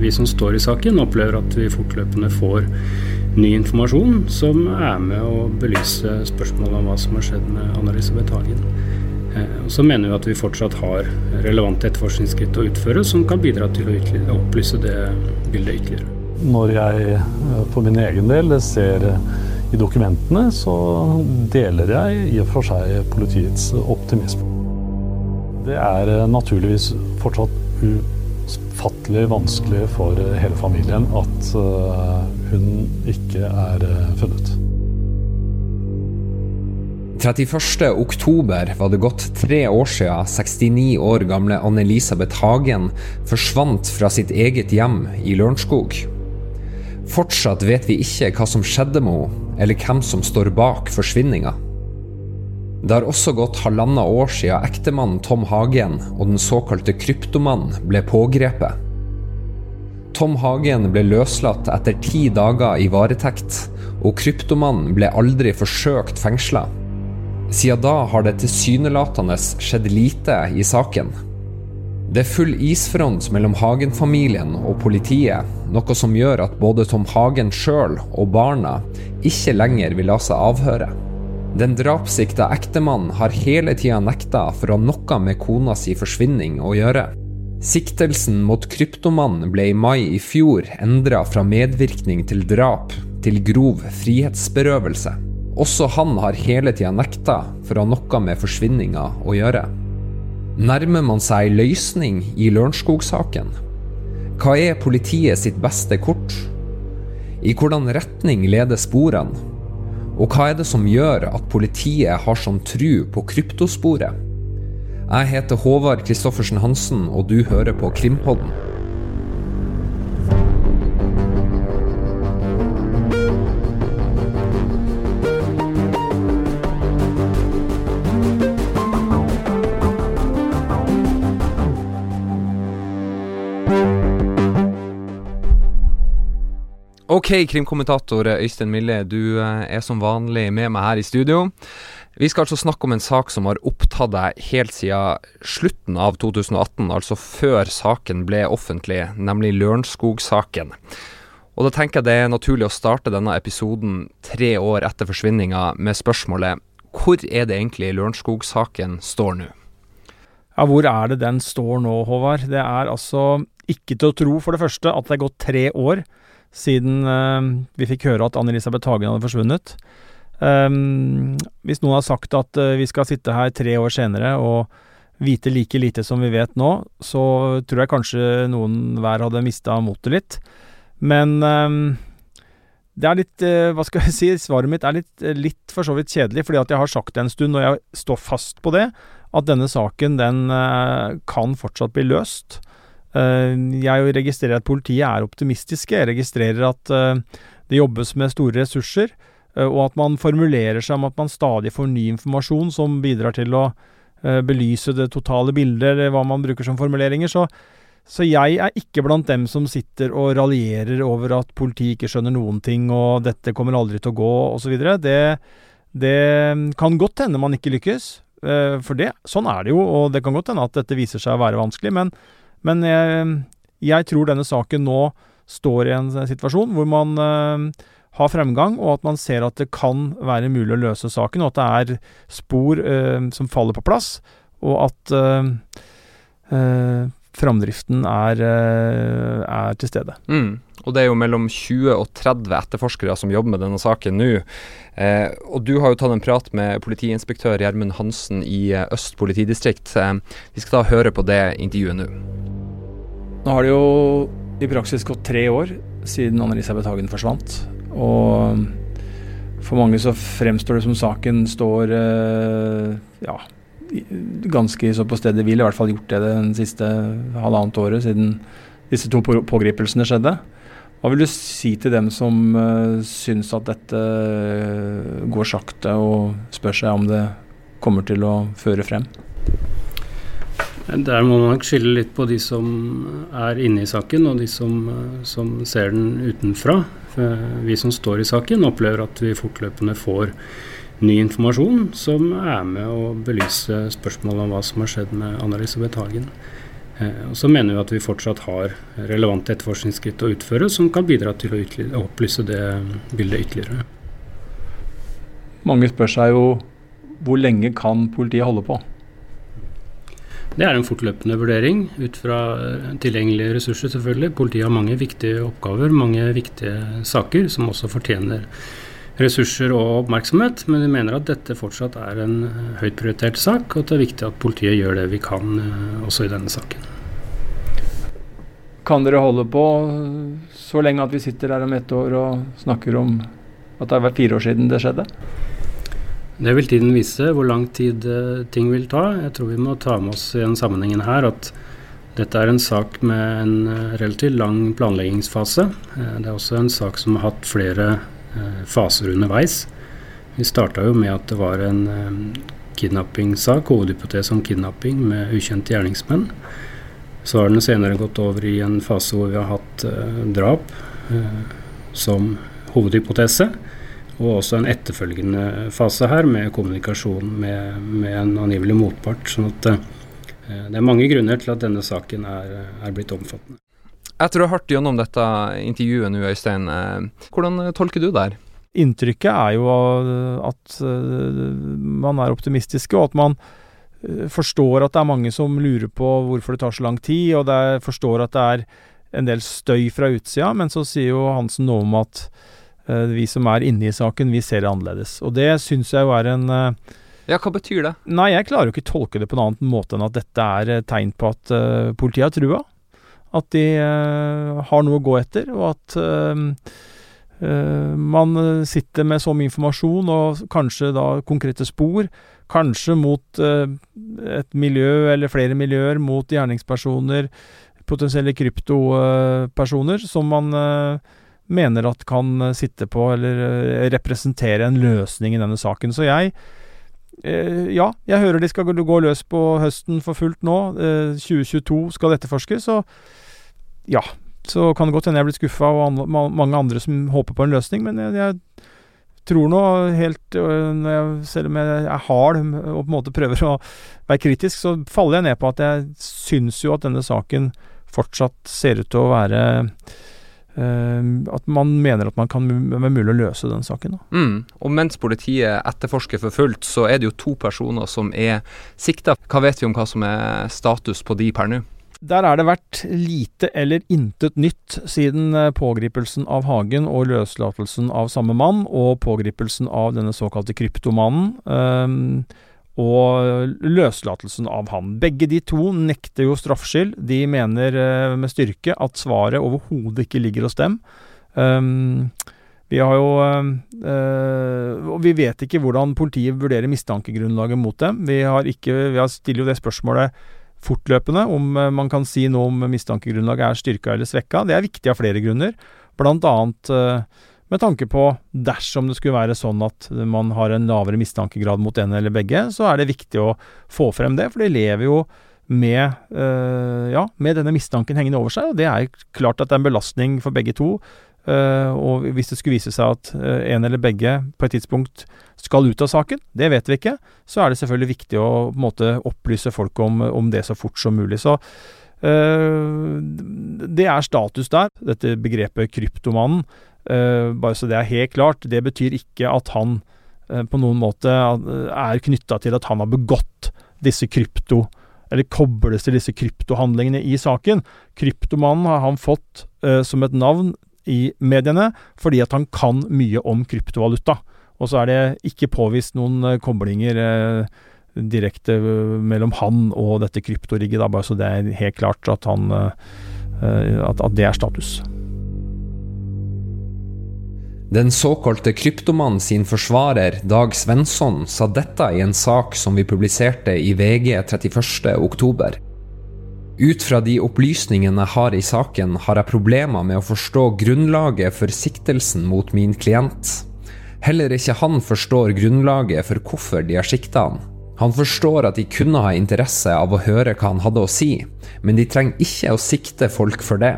Vi som står i saken, opplever at vi fortløpende får ny informasjon som er med å belyse spørsmålet om hva som har skjedd med Anna-Elisabeth Hagen. Eh, så mener vi at vi fortsatt har relevante etterforskningsskritt å utføre som kan bidra til å opplyse det bildet ytterligere. Når jeg for min egen del ser i dokumentene, så deler jeg i og for seg politiets optimisme. Det er naturligvis fortsatt ufattelig vanskelig for hele familien at hun ikke er funnet. 31.10 var det gått tre år siden 69 år gamle Anne-Elisabeth Hagen forsvant fra sitt eget hjem i Lørenskog. Fortsatt vet vi ikke hva som skjedde med henne, eller hvem som står bak forsvinninga. Det har også gått halvannet år siden ektemannen Tom Hagen og den såkalte kryptomannen ble pågrepet. Tom Hagen ble løslatt etter ti dager i varetekt, og kryptomannen ble aldri forsøkt fengsla. Siden da har det tilsynelatende skjedd lite i saken. Det er full isfront mellom Hagen-familien og politiet, noe som gjør at både Tom Hagen sjøl og barna ikke lenger vil la seg avhøre. Den drapssikta ektemannen har hele tida nekta for å ha noe med kona si forsvinning å gjøre. Siktelsen mot kryptomannen ble i mai i fjor endra fra medvirkning til drap til grov frihetsberøvelse. Også han har hele tida nekta for å ha noe med forsvinninga å gjøre. Nærmer man seg løsning i Lørenskog-saken? Hva er politiet sitt beste kort? I hvordan retning leder sporene? Og hva er det som gjør at politiet har sånn tru på kryptosporet? Jeg heter Håvard Christoffersen Hansen, og du hører på Krimpodden. Ok, krimkommentator Øystein Mille, du eh, er som vanlig med meg her i studio. Vi skal altså snakke om en sak som har opptatt deg helt siden slutten av 2018, altså før saken ble offentlig, nemlig Lørenskog-saken. Og da tenker jeg det er naturlig å starte denne episoden tre år etter forsvinninga med spørsmålet hvor er det egentlig Lørenskog-saken står nå? Ja, hvor er det den står nå, Håvard? Det er altså ikke til å tro, for det første, at det er gått tre år siden uh, vi fikk høre at Anne-Elisabeth Hagen hadde forsvunnet. Um, hvis noen har sagt at uh, vi skal sitte her tre år senere og vite like lite som vi vet nå, så tror jeg kanskje noen hver hadde mista motet litt. Men um, det er litt uh, Hva skal jeg si? Svaret mitt er litt, litt for så vidt kjedelig, fordi at jeg har sagt det en stund, og jeg står fast på det, at denne saken den kan fortsatt bli løst. Eh, jeg registrerer at politiet er optimistiske. Jeg registrerer at eh, det jobbes med store ressurser, eh, og at man formulerer seg om at man stadig får ny informasjon som bidrar til å belyse det totale bildet, eller hva man bruker som formuleringer. Så, så jeg er ikke blant dem som sitter og raljerer over at politiet ikke skjønner noen ting, og dette kommer aldri til å gå, osv. Det, det kan godt hende man ikke lykkes, for det, sånn er det jo, og det kan godt hende at dette viser seg å være vanskelig, men men jeg, jeg, tror denne saken nå står i en situasjon hvor man uh, har fremgang, og at man ser at det kan være mulig å løse saken, og at det er spor uh, som faller på plass, og at uh, framdriften er, er, til stede. Mm. Og det er jo mellom 20 og 30 etterforskere som jobber med denne saken nå. Eh, og du har jo tatt en prat med politiinspektør Gjermund Hansen i Øst politidistrikt. Eh, vi skal da høre på det intervjuet nå. Nå har det jo i praksis gått tre år siden Anne-Elisabeth Hagen forsvant. Og for mange så fremstår det som saken står eh, ja, ganske så på stedet hvil. I hvert fall gjort det den siste halvannet året siden disse to pågripelsene skjedde. Hva vil du si til dem som uh, syns at dette går sakte, og spør seg om det kommer til å føre frem? Der må man nok skille litt på de som er inne i saken, og de som, som ser den utenfra. Vi som står i saken, opplever at vi fortløpende får ny informasjon som er med å belyse spørsmålet om hva som har skjedd med Anna-Elisabeth Hagen. Eh, og så mener vi at vi fortsatt har relevante etterforskningsskritt å utføre som kan bidra til å opplyse det bildet ytterligere. Mange spør seg jo hvor lenge kan politiet holde på? Det er en fortløpende vurdering ut fra eh, tilgjengelige ressurser, selvfølgelig. Politiet har mange viktige oppgaver, mange viktige saker som også fortjener ressurser og oppmerksomhet. Men vi mener at dette fortsatt er en eh, høyt prioritert sak, og at det er viktig at politiet gjør det vi kan eh, også i denne saken. Kan dere holde på så lenge at vi sitter her om ett år og snakker om at det har vært fire år siden det skjedde? Det vil tiden vise hvor lang tid uh, ting vil ta. Jeg tror vi må ta med oss i den sammenhengen her at dette er en sak med en relativt lang planleggingsfase. Det er også en sak som har hatt flere faser underveis. Vi starta jo med at det var en kidnappingssak, hovedhypotese om kidnapping med ukjente gjerningsmenn. Så har den senere gått over i en fase hvor vi har hatt drap som hovedhypotese. Og også en etterfølgende fase her med kommunikasjon med, med en angivelig motpart. sånn at eh, det er mange grunner til at denne saken er, er blitt omfattende. Etter å ha hørt gjennom dette intervjuet nå, Øystein, eh, hvordan tolker du det her? Inntrykket er jo at eh, man er optimistiske, og at man eh, forstår at det er mange som lurer på hvorfor det tar så lang tid, og det forstår at det er en del støy fra utsida, men så sier jo Hansen noe om at Eh, vi som er inne i saken, vi ser det annerledes. Og det syns jeg jo er en eh, ja, Hva betyr det? Nei, Jeg klarer jo ikke tolke det på en annen måte enn at dette er tegn på at politiet har trua. At de uh, har noe å gå etter, og at uh, man sitter med så mye informasjon og kanskje da konkrete spor. Kanskje mot et miljø eller flere miljøer, mot gjerningspersoner, potensielle kryptopersoner, som man mener at kan eh, sitte på eller eh, representere en løsning i denne saken. Så jeg eh, ja, jeg hører de skal gå løs på høsten for fullt nå. 2022 skal etterforskes, så ja. Så kan det godt hende jeg blir skuffa, og mange andre som håper på en løsning, men jeg, jeg tror nå helt jeg, Selv om jeg er hard og på en måte prøver å være kritisk, så faller jeg ned på at jeg syns jo at denne saken fortsatt ser ut til å være Uh, at man mener at man kan være mulig å løse den saken. Mm. Og mens politiet etterforsker for fullt, så er det jo to personer som er sikta. Hva vet vi om hva som er status på de per nå? Der er det vært lite eller intet nytt siden eh, pågripelsen av Hagen og løslatelsen av samme mann, og pågripelsen av denne såkalte kryptomannen. Um, og løslatelsen av han. Begge de to nekter jo straffskyld. De mener uh, med styrke at svaret overhodet ikke ligger hos dem. Um, vi har jo uh, Og vi vet ikke hvordan politiet vurderer mistankegrunnlaget mot dem. Vi har ikke Vi stiller jo det spørsmålet fortløpende om uh, man kan si noe om mistankegrunnlaget er styrka eller svekka. Det er viktig av flere grunner. Blant annet med tanke på dersom det skulle være sånn at man har en lavere mistankegrad mot en eller begge, så er det viktig å få frem det, for de lever jo med, øh, ja, med denne mistanken hengende over seg, og det er klart at det er en belastning for begge to. Uh, og hvis det skulle vise seg at uh, en eller begge på et tidspunkt skal ut av saken, det vet vi ikke, så er det selvfølgelig viktig å på en måte opplyse folk om, om det så fort som mulig. Så uh, det er status der, dette begrepet kryptomannen. Bare så det er helt klart. Det betyr ikke at han på noen måte er knytta til at han har begått disse krypto... Eller kobles til disse kryptohandlingene i saken. Kryptomannen har han fått som et navn i mediene fordi at han kan mye om kryptovaluta. Og så er det ikke påvist noen koblinger direkte mellom han og dette kryptorigget, da, bare så det er helt klart at han at det er status. Den såkalte kryptomannen sin forsvarer, Dag Svensson, sa dette i en sak som vi publiserte i VG 31.10. Ut fra de opplysningene jeg har i saken, har jeg problemer med å forstå grunnlaget for siktelsen mot min klient. Heller ikke han forstår grunnlaget for hvorfor de har sikta han. Han forstår at de kunne ha interesse av å høre hva han hadde å si, men de trenger ikke å sikte folk for det.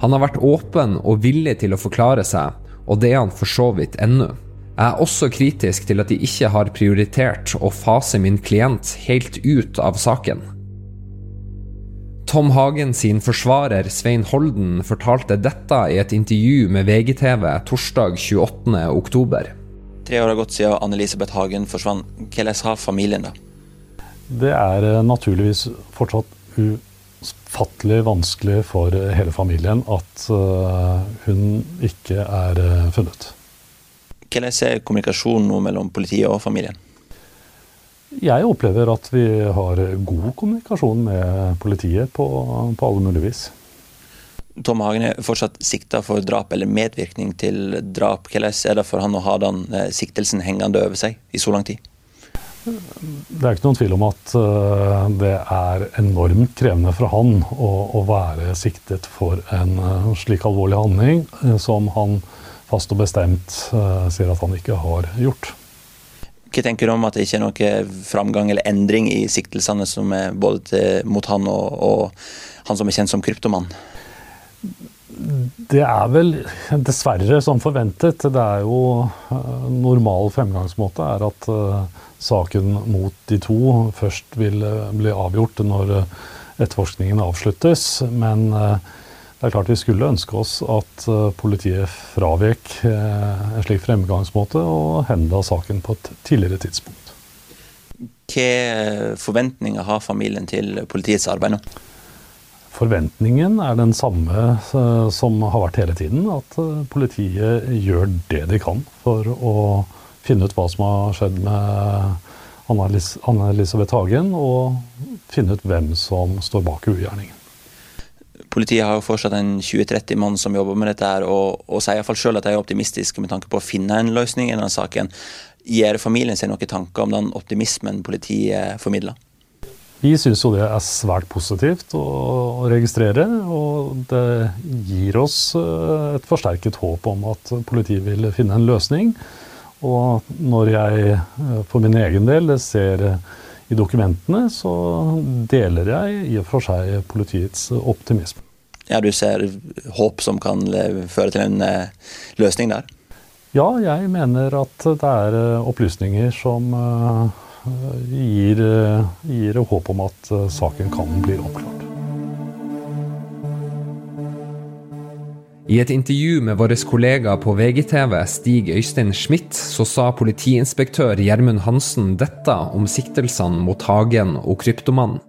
Han har vært åpen og villig til å forklare seg, og det er han for så vidt ennå. Jeg er også kritisk til at de ikke har prioritert å fase min klient helt ut av saken. Tom Hagen sin forsvarer Svein Holden fortalte dette i et intervju med VGTV torsdag 28.10. Tre år har gått siden Anne-Elisabeth Hagen forsvant. Hvordan har familien det? Det er eh, naturligvis fortsatt ufattelig vanskelig for hele familien at eh, hun ikke er eh, funnet. Hvordan er kommunikasjonen nå mellom politiet og familien? Jeg opplever at vi har god kommunikasjon med politiet på, på alle mulige vis. Tom Hagen er fortsatt sikta for drap eller medvirkning til drap. Hvordan er det for han å ha den eh, siktelsen hengende over seg i så lang tid? Det er ikke noen tvil om at uh, det er enormt krevende for han å, å være siktet for en uh, slik alvorlig handling som han fast og bestemt sier at han ikke har gjort. Hva tenker du om at det ikke er noe framgang eller endring i siktelsene som er både til, mot han og, og, han som er kjent som kryptomann? Det er vel dessverre som forventet. Det er jo uh, Normal fremgangsmåte er at uh, saken mot de to først vil uh, bli avgjort når etterforskningen avsluttes. Men det er klart vi skulle ønske oss at eh, politiet fravek eh, en slik fremgangsmåte og henla saken på et tidligere tidspunkt. Hvilke forventninger har familien til politiets arbeid nå? Forventningen er den samme eh, som har vært hele tiden. At politiet gjør det de kan for å finne ut hva som har skjedd med Anne-Elisabeth Hagen, og finne ut hvem som står bak ugjerningen. Politiet har jo fortsatt en 20-30 mann som jobber med dette, her, og, og sier iallfall sjøl at de er optimistiske med tanke på å finne en løsning i denne saken. Gjør familien seg noen tanker om den optimismen politiet formidler? Vi syns jo det er svært positivt å registrere, og det gir oss eh, et forsterket håp om at politiet vil finne en løsning. Og når jeg eh, for min egen del ser i dokumentene, så deler jeg i og for seg politiets optimisme. Ja, Du ser håp som kan føre til en eh, løsning der? Ja, jeg mener at det er eh, opplysninger som eh, gir, gir håp om at saken kan bli oppklart. I et intervju med vår kollega på VGTV, Stig Øystein Schmidt, så sa politiinspektør Gjermund Hansen dette om siktelsene mot Hagen og Kryptomannen.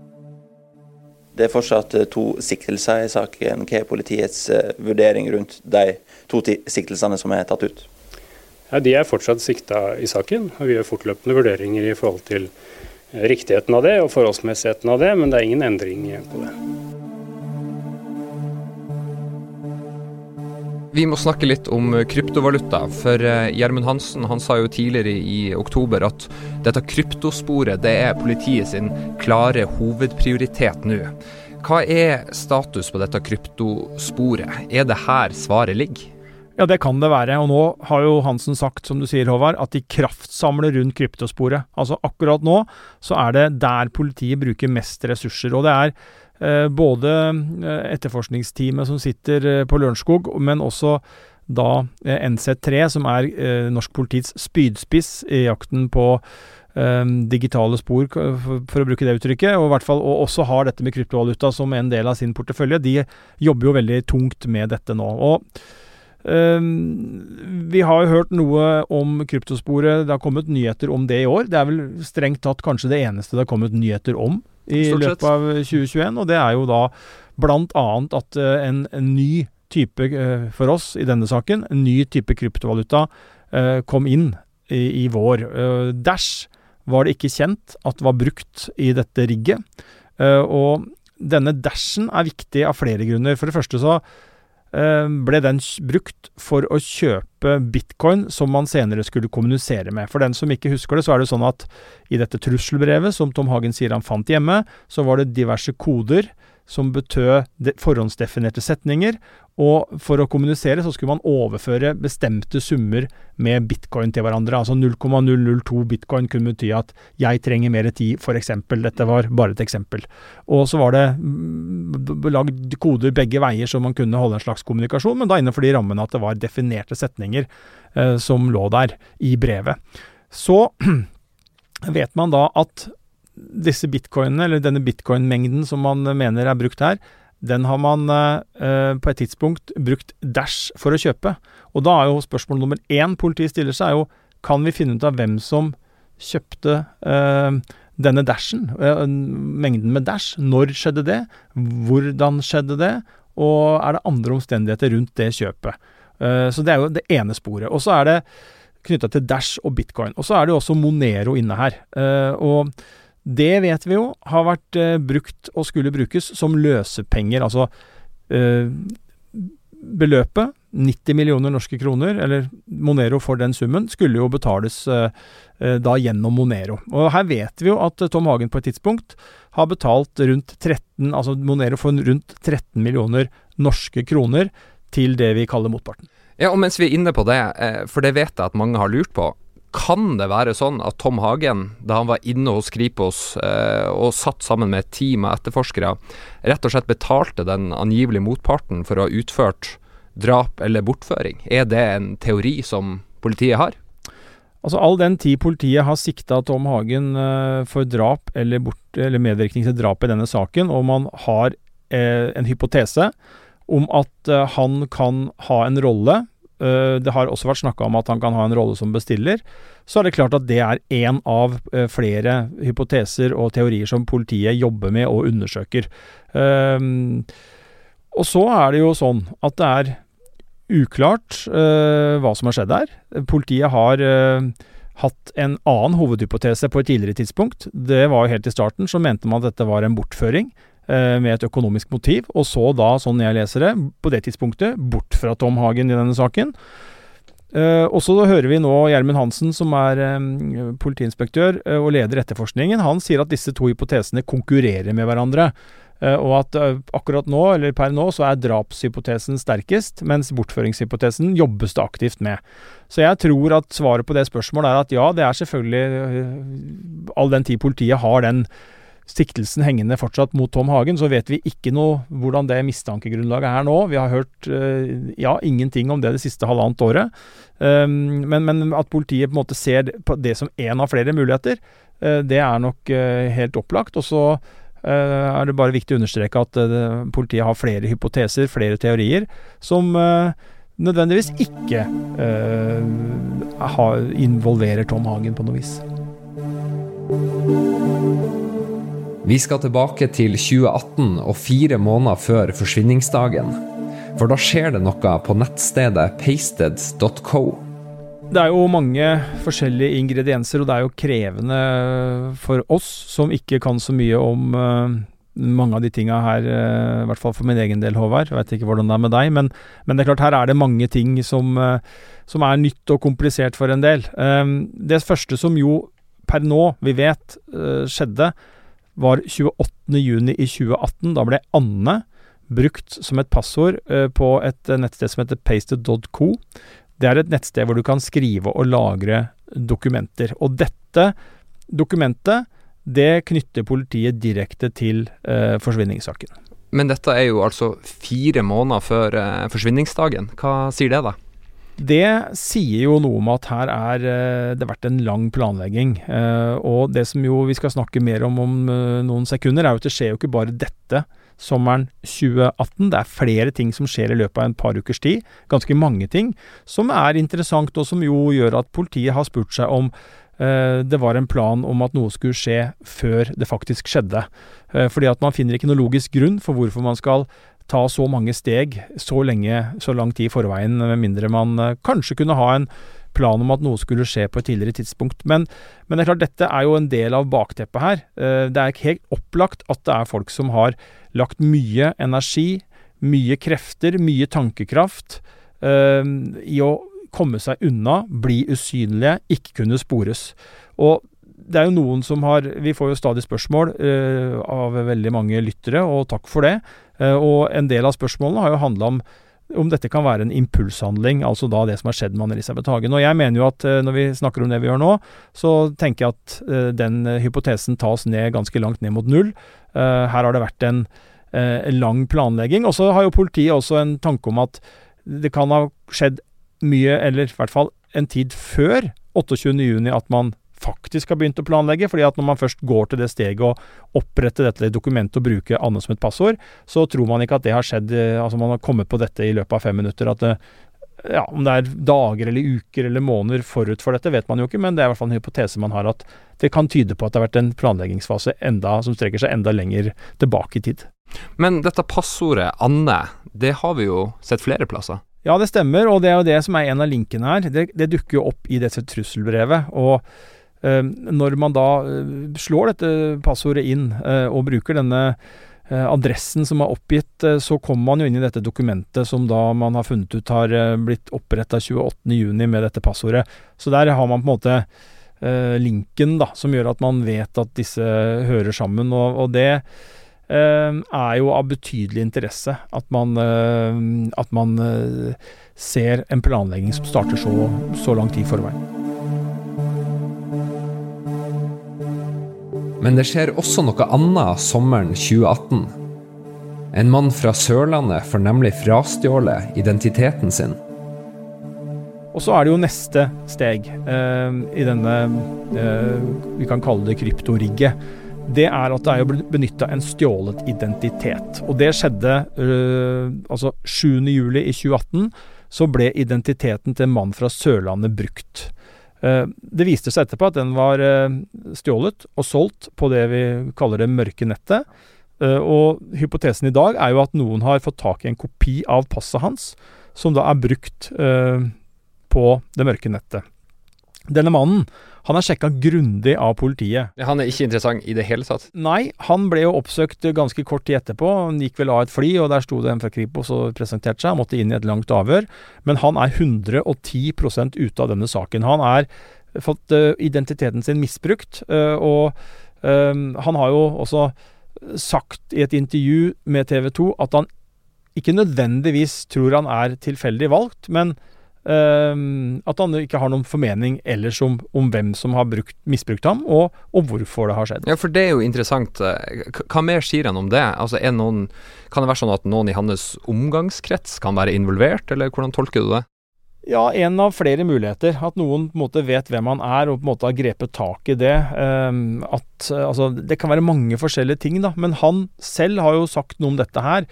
Det er fortsatt eh, to siktelser i saken. Hva er politiets eh, vurdering rundt de to siktelsene som er tatt ut? Ja, de er fortsatt sikta i saken, og vi gjør fortløpende vurderinger i forhold til eh, riktigheten av det og forholdsmessigheten av det, men det er ingen endring på det. Vi må snakke litt om eh, kryptovaluta. For eh, Gjermund Hansen han sa jo tidligere i oktober at dette kryptosporet det er politiet sin klare hovedprioritet nå. Hva er status på dette kryptosporet? Er det her svaret ligger? Ja, det kan det være. Og nå har jo Hansen sagt, som du sier, Håvard, at de kraftsamler rundt kryptosporet. Altså akkurat nå så er det der politiet bruker mest ressurser. Og det er både eh, etterforskningsteamet som sitter eh, på Lørenskog, men også da NC3, som er norsk politiets spydspiss i jakten på digitale spor, for, å bruke det uttrykket, og, i hvert fall, og også har dette med kryptovaluta som en del av sin portefølje. De jobber jo veldig tungt med dette nå. og vi har jo hørt noe om kryptosporet. Det har kommet nyheter om det i år. Det er vel strengt tatt kanskje det eneste det har kommet nyheter om i løpet av 2021. Og det er jo da bl.a. at uh, en, en, ny type uh, for oss i denne saken, en ny type kryptovaluta uh, kom inn i, i vår. Dash var det ikke kjent at var brukt i dette rigget. og denne dashen er viktig av flere grunner. For det første så ble den brukt for å kjøpe bitcoin som man senere skulle kommunisere med. For den som ikke husker det, så er det sånn at i dette trusselbrevet som Tom Hagen sier han fant hjemme, så var det diverse koder som betød forhåndsdefinerte setninger, og for å kommunisere så skulle man overføre bestemte summer med bitcoin til hverandre. Altså 0,002 bitcoin kunne bety at 'jeg trenger mer tid', f.eks. Dette var bare et eksempel. Og så var det mm, lagd koder begge veier så man kunne holde en slags kommunikasjon, men da innenfor de rammene at det var definerte setninger eh, som lå der i brevet. Så vet man da at disse bitcoinene, eller denne bitcoin-mengden som man mener er brukt her, den har man eh, på et tidspunkt brukt Dash for å kjøpe. Og da er jo spørsmål nummer én politiet stiller seg, er jo kan vi finne ut av hvem som kjøpte eh, denne dashen, eh, mengden med dash. Når skjedde det? Hvordan skjedde det? Og er det andre omstendigheter rundt det kjøpet? Eh, så det er jo det ene sporet. Og så er det knytta til Dash og bitcoin. Og så er det jo også Monero inne her. Eh, og det vet vi jo har vært eh, brukt og skulle brukes som løsepenger. Altså eh, beløpet, 90 millioner norske kroner, eller Monero for den summen, skulle jo betales eh, eh, da gjennom Monero. Og her vet vi jo at Tom Hagen på et tidspunkt har betalt rundt 13, altså Monero for rundt 13 millioner norske kroner til det vi kaller motparten. Ja, og mens vi er inne på det, eh, for det vet jeg at mange har lurt på. Kan det være sånn at Tom Hagen, da han var inne hos Kripos eh, og satt sammen med et team av etterforskere, rett og slett betalte den angivelige motparten for å ha utført drap eller bortføring? Er det en teori som politiet har? Altså All den tid politiet har sikta Tom Hagen eh, for drap eller, bort, eller, medvirkning til drap i denne saken, og man har eh, en hypotese om at eh, han kan ha en rolle det har også vært snakka om at han kan ha en rolle som bestiller. Så er det klart at det er én av eh, flere hypoteser og teorier som politiet jobber med og undersøker. Ehm, og så er det jo sånn at det er uklart eh, hva som har skjedd her. Politiet har hatt en annen hovedhypotese på et tidligere tidspunkt. Det var jo helt i starten, så mente man at dette var en bortføring. Eh, med et økonomisk motiv, og så da, sånn jeg leser det, på det tidspunktet bort fra Tom Hagen i denne saken. Uh, og så hører vi nå Gjermund Hansen, som er um, politiinspektør uh, og leder etterforskningen. Han sier at disse to hypotesene konkurrerer med hverandre. Uh, og at akkurat nå, eller per nå, så er drapshypotesen sterkest, mens bortføringshypotesen jobbes det aktivt med. Så jeg tror at svaret på det spørsmålet er at ja, det er selvfølgelig All den tid politiet har den siktelsen hengende fortsatt mot Tom Hagen, så vet vi ikke noe hvordan det mistankegrunnlaget er nå. Vi har hørt uh, ja, ingenting om det det siste halvannet året. Um, men, men, at politiet på en måte ser det som én av flere muligheter, uh, det er nok uh, helt opplagt. Og så er det bare viktig å understreke at politiet har flere hypoteser, flere teorier, som nødvendigvis ikke involverer Tom Hagen på noe vis. Vi skal tilbake til 2018 og fire måneder før forsvinningsdagen. For da skjer det noe på nettstedet pasted.co. Det er jo mange forskjellige ingredienser, og det er jo krevende for oss som ikke kan så mye om uh, mange av de tinga her, uh, i hvert fall for min egen del, Håvard. Jeg vet ikke hvordan det er med deg, men, men, det er klart her er det mange ting som, uh, som er nytt og komplisert for en del. Det første som jo per nå vi vet skjedde, var 28.6 i 2018. Da ble Anne brukt som et passord uh, på et uh, nettsted som heter pasted.co. Det er et nettsted hvor du kan skrive og lagre dokumenter. Og dette dokumentet, det knytter politiet direkte til eh, forsvinningssaken. Men dette er jo altså fire måneder før forsvinningsdagen. Hva sier det, da? Det sier jo noe om at her er det det vært en lang planlegging. Eh, og det som jo vi skal snakke mer om om eh, noen sekunder, er jo at det skjer jo ikke bare dette sommeren 2018. Det er flere ting som skjer i løpet av en par ukers tid. Ganske mange ting som er interessant, og som jo gjør at politiet har spurt seg om det var en plan om at noe skulle skje før det faktisk skjedde. Fordi at man finner ikke noe logisk grunn for hvorfor man skal ta så mange steg så lenge, så lang tid i forveien, med mindre man uh, kanskje kunne ha en plan om at noe skulle skje på et tidligere tidspunkt. Men, men, det er klart, dette er jo en del av bakteppet her. Uh, det er helt opplagt at det er folk som har lagt mye energi, mye krefter, mye tankekraft uh, i å komme seg unna, bli usynlige, ikke kunne spores. Og det er jo noen som har Vi får jo stadig spørsmål uh, av veldig mange lyttere, og takk for det. Uh, og en del av spørsmålene har jo handla om om dette kan være en impulshandling, altså da det som har skjedd med Anne-Elisabeth Hagen. Og jeg mener jo at uh, når vi snakker om det vi gjør nå, så tenker jeg at den hypotesen tas ned ganske langt ned mot null. her har det vært en lang planlegging. Og så har jo politiet også en tanke om at det kan ha skjedd mye, eller i hvert fall en tid før 28.6 at man faktisk har begynt å planlegge. fordi at når man først går til det steget å opprette dette dokumentet og bruke Anne som et passord, så tror man ikke at det har skjedd eh, Altså man har kommet på dette i løpet av fem minutter. at det, ja, Om det er dager eller uker eller måneder forut for dette, vet man jo ikke, men det er i hvert fall en hypotese man har at det kan tyde på at det har vært en planleggingsfase enda, som strekker seg enda lenger tilbake i tid. Men dette passordet Anne, det har vi jo sett flere plasser? Ja, det stemmer, og det er jo det som er en av linkene her. Det, det dukker jo opp i dette trusselbrevet. og når man da øh, slår dette passordet inn øh, og bruker denne adressen som er oppgitt, så kommer man jo inn i dette dokumentet som da man har funnet ut har blitt oppretta 28.6 med dette passordet. Så der har man på en måte linken da, som gjør at man vet at disse hører sammen. og, og det Ehm, er jo av betydelig interesse. At man, ehm, at man eh, ser en planlegging som starter så, så lang tid i forveien. Men det skjer også noe annet sommeren 2018. En mann fra Sørlandet får nemlig frastjålet identiteten sin. Og så er det jo neste steg eh, i denne eh, Vi kan kalle det kryptorigget det er at det er jo benytta en stjålet identitet. Og det skjedde eh, altså 7.7 i 2018. Så ble identiteten til en mann fra Sørlandet brukt. Uh, det viste seg etterpå at den var uh, stjålet og solgt på det vi kaller det mørke nettet. Uh, og hypotesen i dag er jo at noen har fått tak i en kopi av passet hans, som da er brukt på det mørke nettet. Denne mannen han er sjekka grundig av politiet. Han er ikke interessant i det hele tatt? Nei, han ble jo oppsøkt ganske kort tid etterpå. Han gikk vel av et fly, og der sto det en fra Kripos og presenterte seg. Han måtte inn i et langt avhør. Men han er 110% ute av denne saken. Han har fått uh, identiteten sin misbrukt, uh, og uh, han har jo også sagt i et intervju med TV 2 at han ikke nødvendigvis tror han er tilfeldig valgt, men at han ikke har noen formening ellers om, om hvem som har brukt, misbrukt ham, og, og, hvorfor det har skjedd. Ja, for det er jo interessant. Hva mer sier han om det? Altså, noen, kan det være sånn at noen i hans omgangskrets kan være involvert, eller hvordan tolker du det? Ja, en av flere muligheter. At noen på en måte vet hvem han er og på en måte har grepet tak i det. Um, at, altså, det kan være mange forskjellige ting, da. Men han selv har jo sagt noe om dette her,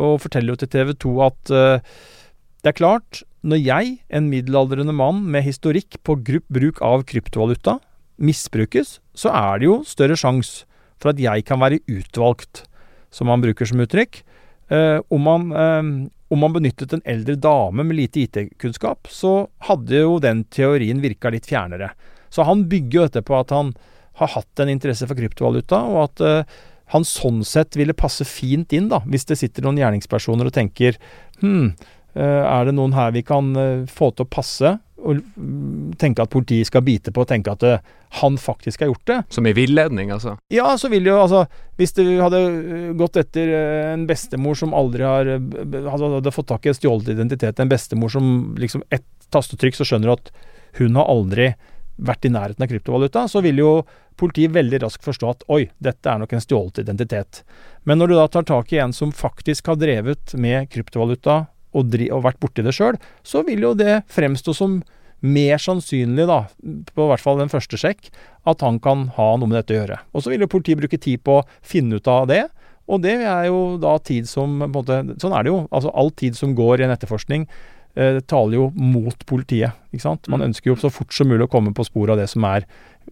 og forteller jo til TV 2 at uh, det er klart, når jeg, en middelaldrende mann med historikk på bruk av kryptovaluta, misbrukes, så er det jo større sjanse for at jeg kan være utvalgt, som han bruker som uttrykk. Eh, om, man, eh, om man benyttet en eldre dame med lite IT-kunnskap, så hadde jo den teorien virka litt fjernere. Så han bygger jo dette på at han har hatt en interesse for kryptovaluta, og at eh, han sånn sett ville passe fint inn, da, hvis det sitter noen gjerningspersoner og tenker hm, er det noen her vi kan eh, få til å passe? Og mm, tenke at politiet skal bite på og tenke at eh, han faktisk har gjort det. Som i villedning, altså? Ja, så vil jo altså Hvis du hadde gått etter en bestemor som aldri har Hadde, Hadde fått tak i en stjålet identitet, en bestemor som liksom ett tastetrykk så skjønner du at hun har aldri vært i nærheten av kryptovaluta, så vil jo politiet veldig raskt forstå at oi, dette er nok en stjålet identitet. Men når du da tar tak i en som faktisk har drevet med kryptovaluta og, og vært borti det sjøl, så vil jo det fremstå som mer sannsynlig, da, på hvert fall den første sjekk, at han kan ha noe med dette å gjøre. Og så vil jo politiet bruke tid på å finne ut av det. Og det er jo da tid som på en måte, Sånn er det jo. Altså all tid som går i en etterforskning, eh, taler jo mot politiet. ikke sant? Man mm. ønsker jo så fort som mulig å komme på sporet av det som er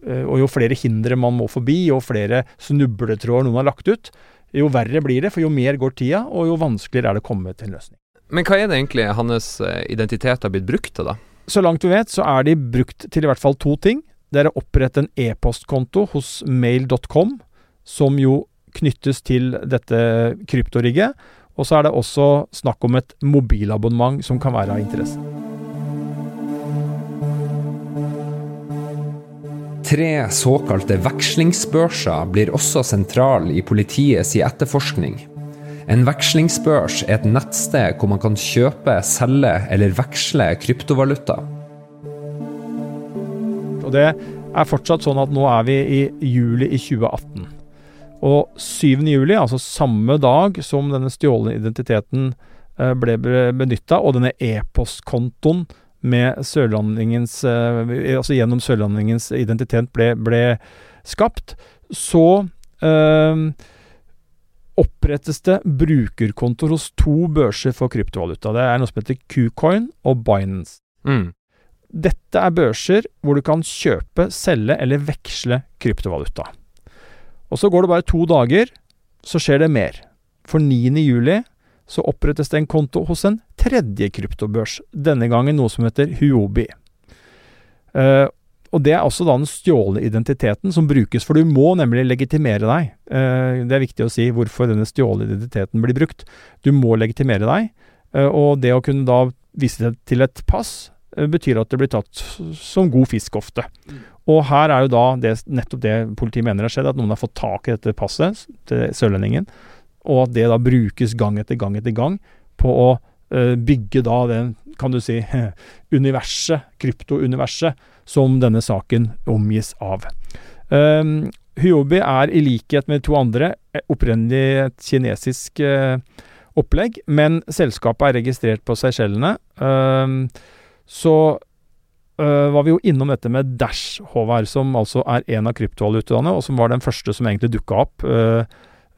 eh, Og jo flere hindre man må forbi, jo flere snubletråder noen har lagt ut, jo verre blir det. For jo mer går tida, og jo vanskeligere er det å komme til en løsning. Men hva er det egentlig hans eh, identitet har blitt brukt til, da? Så langt vi vet, så er de brukt til i hvert fall to ting. Det er å opprette en e-postkonto hos mail.com, som jo knyttes til dette kryptorigget. Og så er det også snakk om et mobilabonnement som kan være av interesse. Tre såkalte vekslingsbørser blir også sentral i politiets etterforskning. En vekslingsbørs er et nettsted hvor man kan kjøpe, selge eller veksle kryptovaluta. Og Det er fortsatt sånn at nå er vi i juli i 2018. Og 7. juli, altså samme dag som denne stjålne identiteten eh, ble benytta, og denne e-postkontoen sørlandingens Altså gjennom sørlandingens identitet ble, ble skapt, så øh, opprettes det brukerkontoer hos to børser for kryptovaluta. Det er noe som heter Qcoin og Binance. Mm. Dette er børser hvor du kan kjøpe, selge eller veksle kryptovaluta. Og så går det bare to dager, så skjer det mer. For 9. juli så opprettes det en konto hos en tredje kryptobørs, denne gangen noe som heter Huobi. Uh, og det er også da den stjålne identiteten som brukes, for du må nemlig legitimere deg. Uh, det er viktig å si hvorfor denne stjålne identiteten blir brukt. Du må legitimere deg, uh, og det å kunne da vise det til et pass, betyr at det blir tatt som god fisk ofte. Mm. Og her er jo da det, nettopp det politiet mener har skjedd, at noen har fått tak i dette passet til sørlendingen, og at det da brukes gang etter gang etter gang på å bygge da den, kan du si, universet, kryptouniverset, som denne saken omgis av. Um, Huobi er i likhet med to andre eh, opprinnelig et kinesisk uh, opplegg, men selskapet er registrert på Seychellene. Um, så uh, var vi jo innom dette med Dash, Håvard, som altså er en av kryptovalutaene, og som var den første som egentlig dukka opp, uh,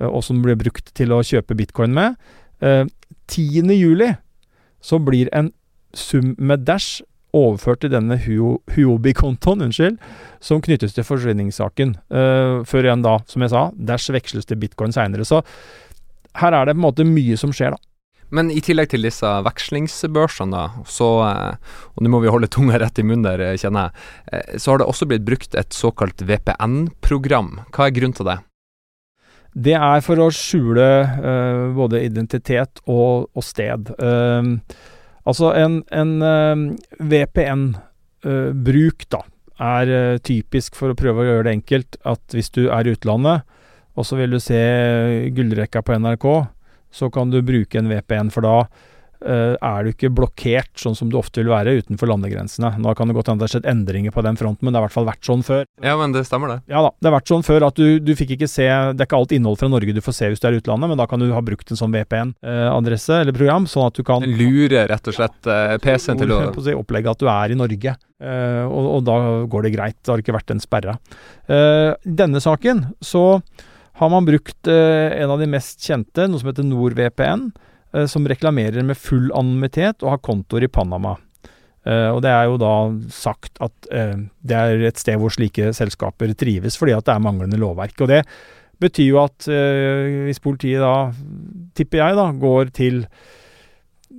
og som ble brukt til å kjøpe bitcoin med. Uh, 10. juli så blir en sum med Dash overført til denne Huobi-kontoen, unnskyld, som knyttes til forsvinningssaken. Uh, før igjen da, som jeg sa, Dash veksles til bitcoin seinere. Så her er det på en måte mye som skjer, da. Men i tillegg til disse vekslingsbørsene, da, så, eh, og nå må vi holde tunga rett i munnen der, kjenner jeg, eh, så har det også blitt brukt et såkalt VPN-program. Hva er grunnen til det? Det er for å skjule uh, både identitet og, og sted. Uh, altså en, en uh, VPN-bruk, da, er typisk for å prøve å gjøre det enkelt at hvis du er i utlandet, og så vil du se gullrekka på NRK, så kan du bruke en VPN, for da er du ikke blokkert, sånn som du ofte vil være, utenfor landegrensene. Nå kan det godt hende det har skjedd endringer på den fronten, men det har i hvert fall vært sånn før. Ja, men det stemmer, det. Ja da. Det har vært sånn før at du, du fikk ikke se Det er ikke alt innhold fra Norge du får se hvis du er i utlandet, men da kan du ha brukt en sånn VPN-adresse eh, eller program, sånn at du kan Lure rett og slett ja, PC-en til å si, Opplegge at du er i Norge. Uh, og, og, da går det greit. Det har ikke vært en sperre. Uh, denne saken så har man brukt uh, en av de mest kjente, noe som heter NordVPN, eh, som reklamerer med full anonymitet og har kontoer i Panama. Uh, og det er jo da sagt at uh, det er et sted hvor slike selskaper trives, fordi at det er manglende lovverk. Og det betyr jo at uh, hvis politiet da, tipper jeg, da, går til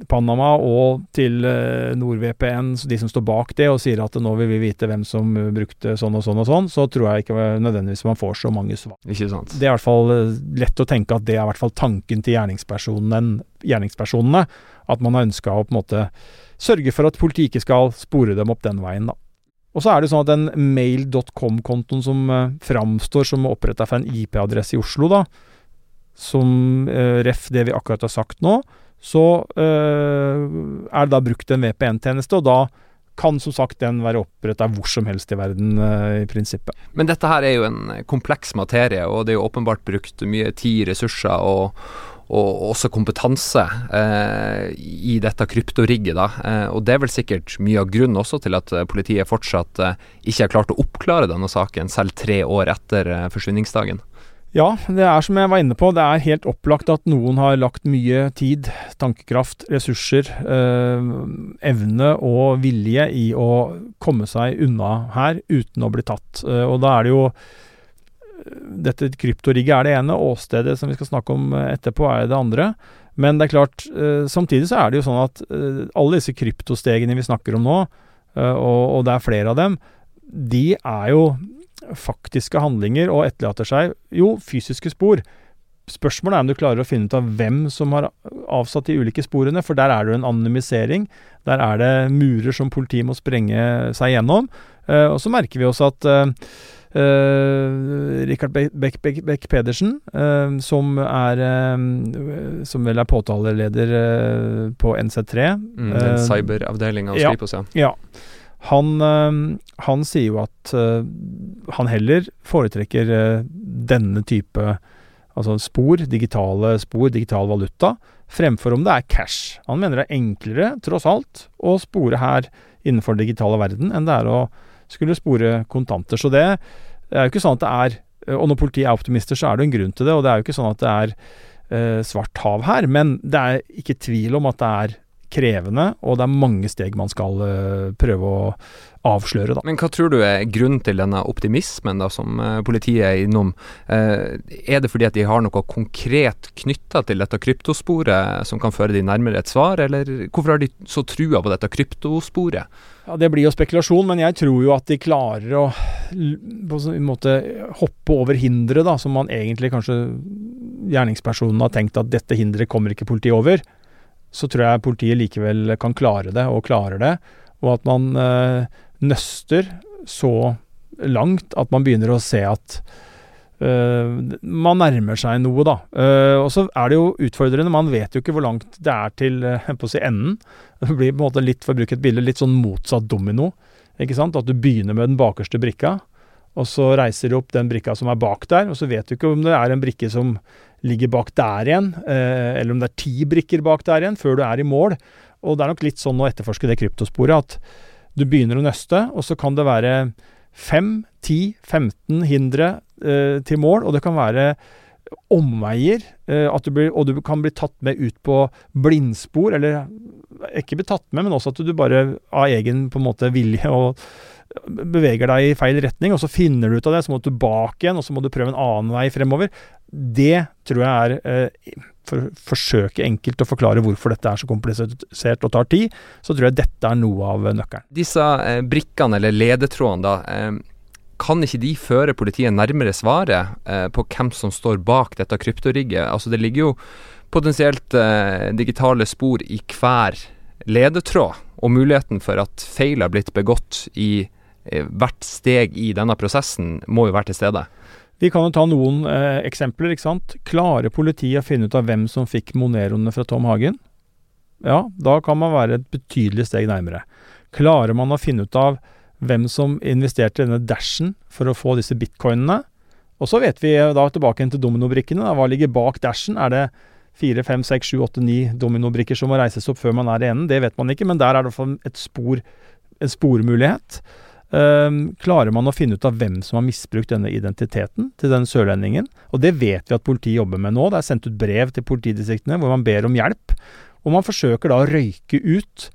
Panama og til uh, NordVPN, de som står bak det, og sier at nå vil vi vite hvem som uh, brukte sånn og sånn og sånn, så tror jeg ikke nødvendigvis man får så mange svar. Ikke sant. Det er i hvert fall uh, lett å tenke at det er i hvert fall tanken til gjerningspersonene. At man har ønska å på en måte sørge for at politiet ikke skal spore dem opp den veien, da. Og så er det sånn at den mail.com-kontoen som framstår som oppretta for en IP-adresse i Oslo, da, som ref det vi akkurat har sagt nå, så øh, er det da brukt en VPN-tjeneste, og da kan som sagt den være oppretta hvor som helst i verden, øh, i prinsippet. Men dette her er jo en kompleks materie, og det er jo åpenbart brukt mye tid, ressurser og, og også kompetanse eh, i dette kryptorigget. da, eh, og Det er vel sikkert mye av grunnen også til at politiet fortsatt eh, ikke har klart å oppklare denne saken, selv tre år etter eh, forsvinningsdagen. Ja, det er som jeg var inne på, det er helt opplagt at noen har lagt mye tid, tankekraft, ressurser, eh, evne og vilje i å komme seg unna her uten å bli tatt. Eh, og da er det jo Dette kryptorigget er det ene, åstedet som vi skal snakke om etterpå er det andre. Men det er klart, eh, samtidig så er det jo sånn at eh, alle disse kryptostegene vi snakker om nå, eh, og, og det er flere av dem, de er jo faktiske handlinger og etterlater seg jo fysiske spor. Spørsmålet er om du klarer å finne ut av hvem som har avsatt de ulike sporene, for der er det en anonymisering. Der er det murer som politiet må sprenge seg gjennom. Uh, og så merker vi også at uh, uh, Richard Beck, Pedersen, uh, som er Som vel er påtaleleder på NC3 mm, cyberavdelinga hos ja, Kripos, ja. ja. Han, han, sier jo at han heller foretrekker denne type altså spor, digitale spor, digital valuta, fremfor om det er cash. Han mener det er enklere, tross alt, å spore her innenfor den digitale verden enn det er å skulle spore kontanter. Så det, er jo ikke sånn at det er Og når politiet er optimister, så er det en grunn til det. Og det er jo ikke sånn at det er eh, svart hav her. Men det er ikke tvil om at det er krevende, og det er mange steg man skal uh, prøve å avsløre. Da. Men hva tror du er grunnen til denne optimismen da, som uh, politiet er innom? Uh, er det fordi at de har noe konkret knytta til dette kryptosporet som kan føre de nærmere et svar, eller hvorfor har de så trua på dette kryptosporet? Ja, Det blir jo spekulasjon, men jeg tror jo at de klarer å på en måte hoppe over hinderet, da, som man egentlig kanskje gjerningspersonen har tenkt at dette hinderet kommer ikke politiet over så tror jeg politiet likevel kan klare det, og klarer det. Og at man eh, nøster så langt at man begynner å se at eh, man nærmer seg noe, da. Eh, og så er det jo utfordrende. Man vet jo ikke hvor langt det er til å si enden. Det blir på en måte litt, for å bruke et bilde, litt sånn motsatt domino. Ikke sant? At du begynner med den bakerste brikka, og så reiser du opp den brikka som er bak der, og så vet du ikke om det er en brikke som ligger bak der igjen, eh, eller om det er ti brikker bak der igjen, før du er i mål. Og det er nok litt sånn å etterforske det kryptosporet at du begynner å nøste, og så kan det være 5, 10, 15 hindre eh, til mål, og det kan være omveier, eh, blir, og du kan bli tatt med ut på blindspor, eller ikke bli tatt med, men også at du bare av egen på en måte vilje og beveger deg i feil retning, og så finner du ut av det, så må du tilbake igjen, og så må du prøve en annen vei fremover. Det tror jeg er eh, For å forsøke enkelt å forklare hvorfor dette er så komplisert og tar tid, så tror jeg dette er noe av nøkkelen. Disse eh, brikkene, eller ledetrådene, da. Eh, kan ikke de føre politiet nærmere svaret eh, på hvem som står bak dette kryptorigget? Altså, det ligger jo potensielt digitale spor i hver ledetråd, og muligheten for at feil har blitt begått i hvert steg i denne prosessen må jo være til stede. Vi kan jo ta noen eh, eksempler. ikke sant? Klarer politiet å finne ut av hvem som fikk Moneroene fra Tom Hagen? Ja, da kan man være et betydelig steg nærmere. Klarer man å finne ut av hvem som investerte i denne dashen for å få disse bitcoinene? Og så vet vi da tilbake til dominobrikkene. Hva ligger bak dashen? Er det fire, fem, seks, sju, åtte, ni dominobrikker som må reises opp før man er i enden? Det vet man ikke, men der er det et spor, en spormulighet. Um, klarer man å finne ut av hvem som har misbrukt denne identiteten til den sørlendingen? Og det vet vi at politiet jobber med nå. Det er sendt ut brev til politidistriktene hvor man ber om hjelp. Og man forsøker da å røyke ut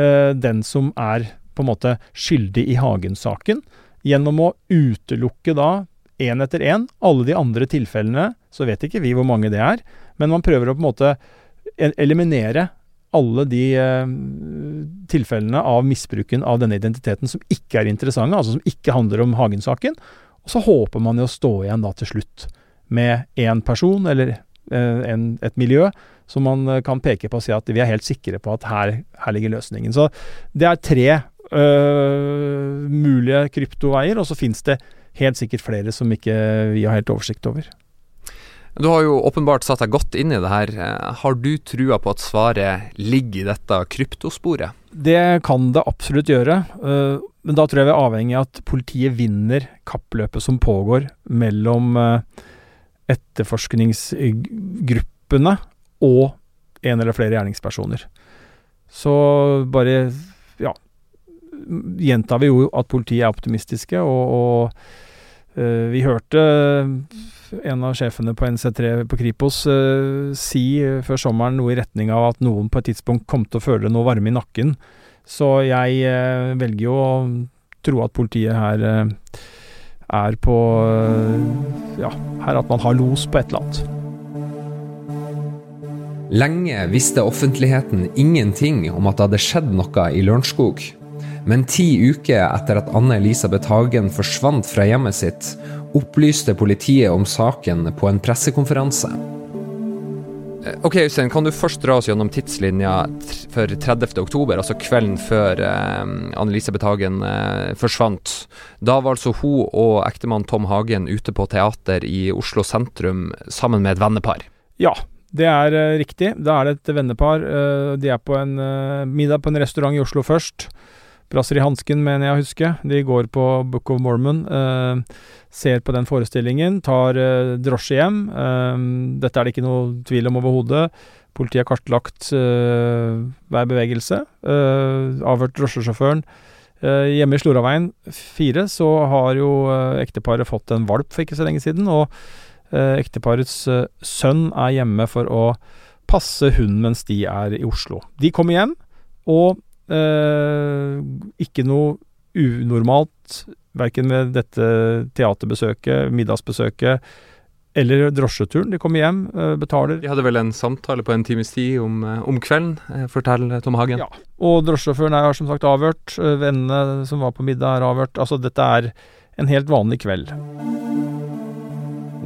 uh, den som er på en måte skyldig i Hagen-saken, gjennom å utelukke da én etter én alle de andre tilfellene. Så vet ikke vi hvor mange det er, men man prøver å på en måte eliminere alle de eh, tilfellene av misbruken av denne identiteten som ikke er interessante, altså som ikke handler om Hagen-saken. Og så håper man jo å stå igjen da til slutt med én person eller eh, en, et miljø som man eh, kan peke på og si at vi er helt sikre på at her, her ligger løsningen. Så det er tre øh, mulige kryptoveier, og så fins det helt sikkert flere som ikke vi har helt oversikt over. Du har jo åpenbart satt deg godt inn i det her. Eh, har du trua på at svaret ligger i dette kryptosporet? Det kan det absolutt gjøre. Eh, men da tror jeg vi er avhengig av at politiet vinner kappløpet som pågår mellom eh, etterforskningsgruppene og en eller flere gjerningspersoner. Så bare ja, gjentar vi jo at politiet er optimistiske, og, og vi hørte en av sjefene på NC3 på Kripos, uh, si før sommeren noe i retning av at noen på et tidspunkt kom til å føle noe varme i nakken. Så jeg velger jo å tro at politiet her er på Ja, her at man har los på et eller annet. Lenge visste offentligheten ingenting om at det hadde skjedd noe i Lørenskog. Men ti uker etter at Anne Elisabeth Hagen forsvant fra hjemmet sitt, opplyste politiet om saken på en pressekonferanse. Eh, ok, Øystein, kan du først dra oss gjennom tidslinja for 30. oktober, altså kvelden før eh, Anne-Elisabeth Hagen eh, forsvant. Da var altså hun og ektemann Tom Hagen ute på teater i Oslo sentrum sammen med et vennepar. Ja, det er eh, riktig. Da er det et vennepar. Eh, de er på en eh, middag på en restaurant i Oslo først. Brasser i hansken, mener jeg å huske. De går på Book of Mormon, eh, ser på den forestillingen, tar eh, drosje hjem. Eh, dette er det ikke noe tvil om overhodet. Politiet har kartlagt hver bevegelse. avhørt drosjesjåføren. hjemme i Sloraveien 4 så har jo ekteparet fått en valp for ikke så lenge siden. og ekteparets sønn er hjemme for å passe hunden mens de er i Oslo. De kommer hjem, og eh, ikke noe unormalt verken med dette teaterbesøket, middagsbesøket eller drosjeturen. De kommer hjem, eh, betaler. De hadde vel en samtale på en times tid om, eh, om kvelden, eh, forteller Tom Hagen. Ja, og drosjesjåføren er som sagt avhørt. Vennene som var på middag er avhørt. Altså, dette er en helt vanlig kveld.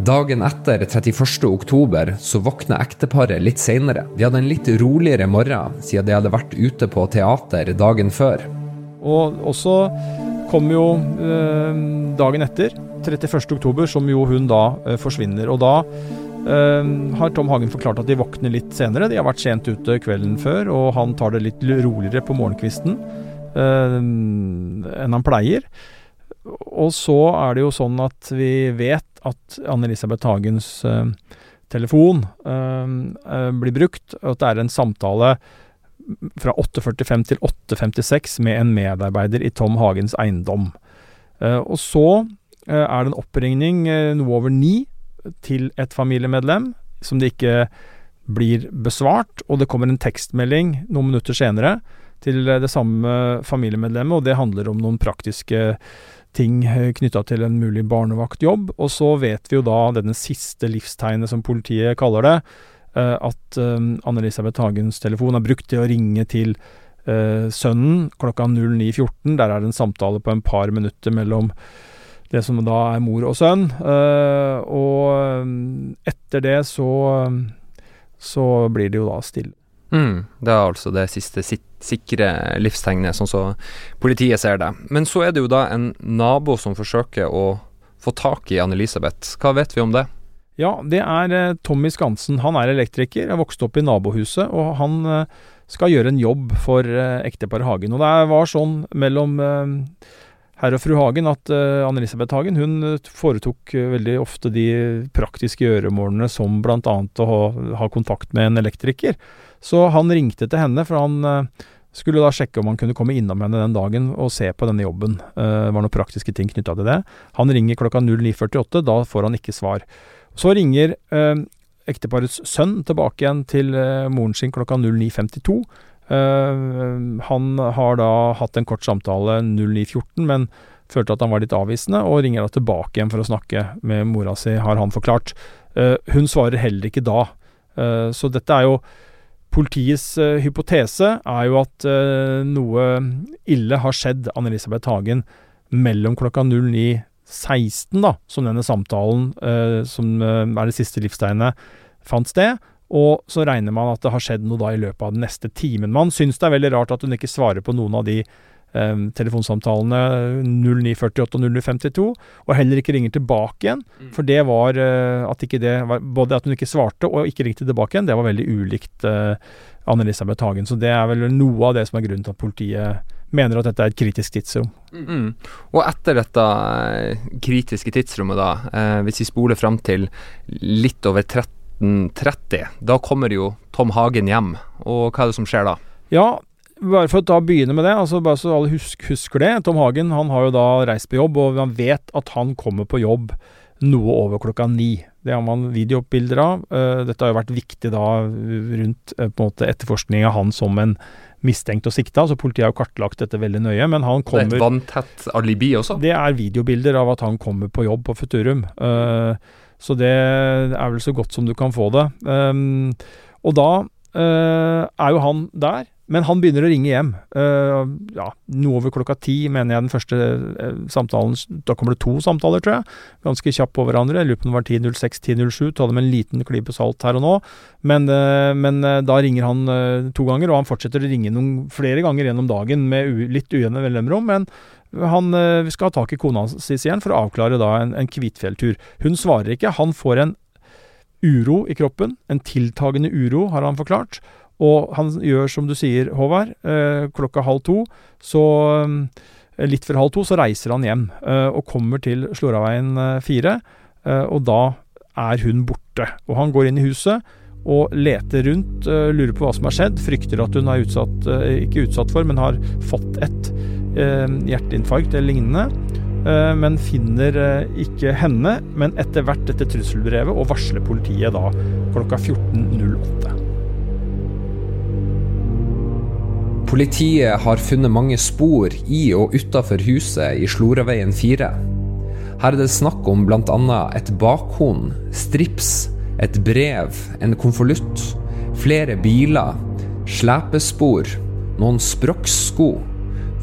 Dagen etter 31.10 så våkna ekteparet litt seinere. De hadde en litt roligere morgen, siden de hadde vært ute på teater dagen før. Og også kom jo eh, dagen etter, 31.10, som jo hun da eh, forsvinner. Og da eh, har Tom Hagen forklart at de våkner litt senere. De har vært sent ute kvelden før, og han tar det litt roligere på morgenkvisten eh, enn han pleier. Og så er det jo sånn at vi vet at Anne-Elisabeth Hagens uh, telefon uh, blir brukt, og at det er en samtale fra 8.45 til 8.56 med en medarbeider i Tom Hagens eiendom. og så er det en oppringning noe over ni til et familiemedlem som det ikke blir besvart, og det kommer en tekstmelding noen minutter senere til det samme familiemedlemmet, og det handler om noen praktiske ting eh, knytta til en mulig barnevaktjobb. Og så vet vi jo da denne siste livstegnet, som politiet kaller det, eh, at eh, Anne-Elisabeth Hagens telefon er brukt til å ringe til sønnen klokka 09.14. Der er det en samtale på en par minutter mellom det som da er mor og sønn. og etter det så så blir det jo da stille. Mm, det er altså det siste sikre livstegnet, sånn som så politiet ser det. Men så er det jo da en nabo som forsøker å få tak i Anne-Elisabeth. Hva vet vi om det? Ja, det er eh, Tommy Skansen. Han er elektriker, er vokst opp i nabohuset, og han eh, skal gjøre en jobb for eh, ekteparet Hagen. Og det var sånn mellom herr og fru Hagen at Anne-Elisabeth Hagen hun foretok veldig ofte de praktiske gjøremålene som bl.a. å ha, kontakt med en elektriker. Så han ringte til henne, for han uh, skulle da sjekke om han kunne komme innom henne den dagen og se på denne jobben. Det var noen praktiske ting knytta til det. Han ringer klokka 09.48, da får han ikke svar. Så ringer ekteparets sønn tilbake igjen til moren sin klokka 09.52 Uh, han har da hatt en kort samtale 0914, men følte at han var litt avvisende, og ringer da tilbake igjen for å snakke med mora si, har han forklart. Uh, hun svarer heller ikke da. Så dette er jo Politiets hypotese er jo at noe ille har skjedd Anne-Elisabeth Hagen mellom klokka 09.16, da, som denne samtalen, som er det siste livstegnet, fant sted, og så regner man at det har skjedd noe da i løpet av den neste timen. Man syns det er veldig rart at hun ikke svarer på noen av de eh, telefonsamtalene 0948 og 0952, og heller ikke ringer tilbake igjen. Mm. For det var uh, at ikke det var, Både at hun ikke svarte og ikke ringte tilbake igjen, det var veldig ulikt uh, Anne-Elisabeth Hagen. Så det er vel noe av det som er grunnen til at politiet mener at dette er et kritisk tidsrom. Mm. Og etter dette eh, kritiske tidsrommet, da, eh, hvis vi spoler fram til litt over 1330, Da kommer jo Tom Hagen hjem, og hva er det som skjer da? Ja, bare for å da begynne med det, altså bare så alle husk, husker det. Tom Hagen han har jo da reist på jobb, og man vet at han kommer på jobb noe over klokka ni. Det har man videobilder av. Uh, dette har jo vært viktig da rundt uh, på en måte etterforskning av han som en mistenkt og sikta, så politiet har jo kartlagt dette veldig nøye. Men han kommer Det er et vanntett alibi også? Det er videobilder av at han kommer på jobb på Futurum. Uh, så det er vel så godt som du kan få det. Um, og da er jo han der. Men han begynner å ringe hjem. Uh, ja, noe over klokka ti, mener jeg den første uh, samtalen Da kommer det to samtaler, tror jeg. Ganske kjapt på hverandre. Jeg lurer på om det var 10.06, 10.07. Ta det med en liten klype salt her og nå. Men, uh, men da ringer han to ganger, og han fortsetter å ringe noen flere ganger gjennom dagen med litt ujevne mellomrom. Men han skal ha tak i kona si igjen for å avklare da en, en Kvitfjelltur. Hun svarer ikke. Han får en uro i kroppen. En tiltagende uro, har han forklart. Og han gjør som du sier, Håvard. Eh, klokka halv to, så eh, Litt før halv to så reiser han hjem eh, og kommer til Slåraveien 4. og da er hun borte. Og han går inn i huset og leter rundt, lurer på hva som har skjedd, frykter at hun er utsatt, ikke utsatt for, men har fått et hjerteinfarkt eller lignende. Men finner ikke henne, men etter hvert dette trusselbrevet, og varsler politiet da klokka 14.08. Politiet har funnet mange spor i og utafor huset i Sloraveien 4. Her er det snakk om bl.a. et bakhorn, strips, et brev, en konvolutt, flere biler, slepespor, noen sprokssko,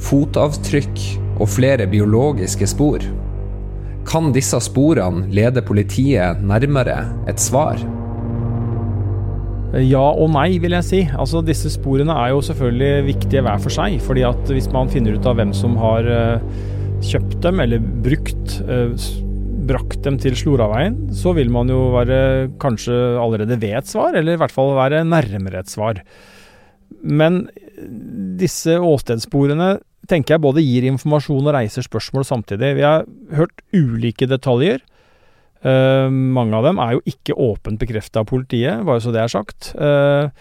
fotavtrykk og flere biologiske spor. Kan disse sporene lede politiet nærmere et svar? Ja og nei, vil jeg si. Altså, disse sporene er jo selvfølgelig viktige hver for seg. fordi at hvis man finner ut av hvem som har uh, kjøpt dem, eller brukt, uh, brakt dem til Sloraveien, så vil man jo være kanskje allerede ved et svar, eller i hvert fall være nærmere et svar. Men disse åstedssporene tenker jeg både gir informasjon og reiser spørsmål samtidig. Vi har hørt ulike detaljer. Uh, mange av dem er jo ikke åpent bekrefta av politiet, bare så det er sagt. Uh,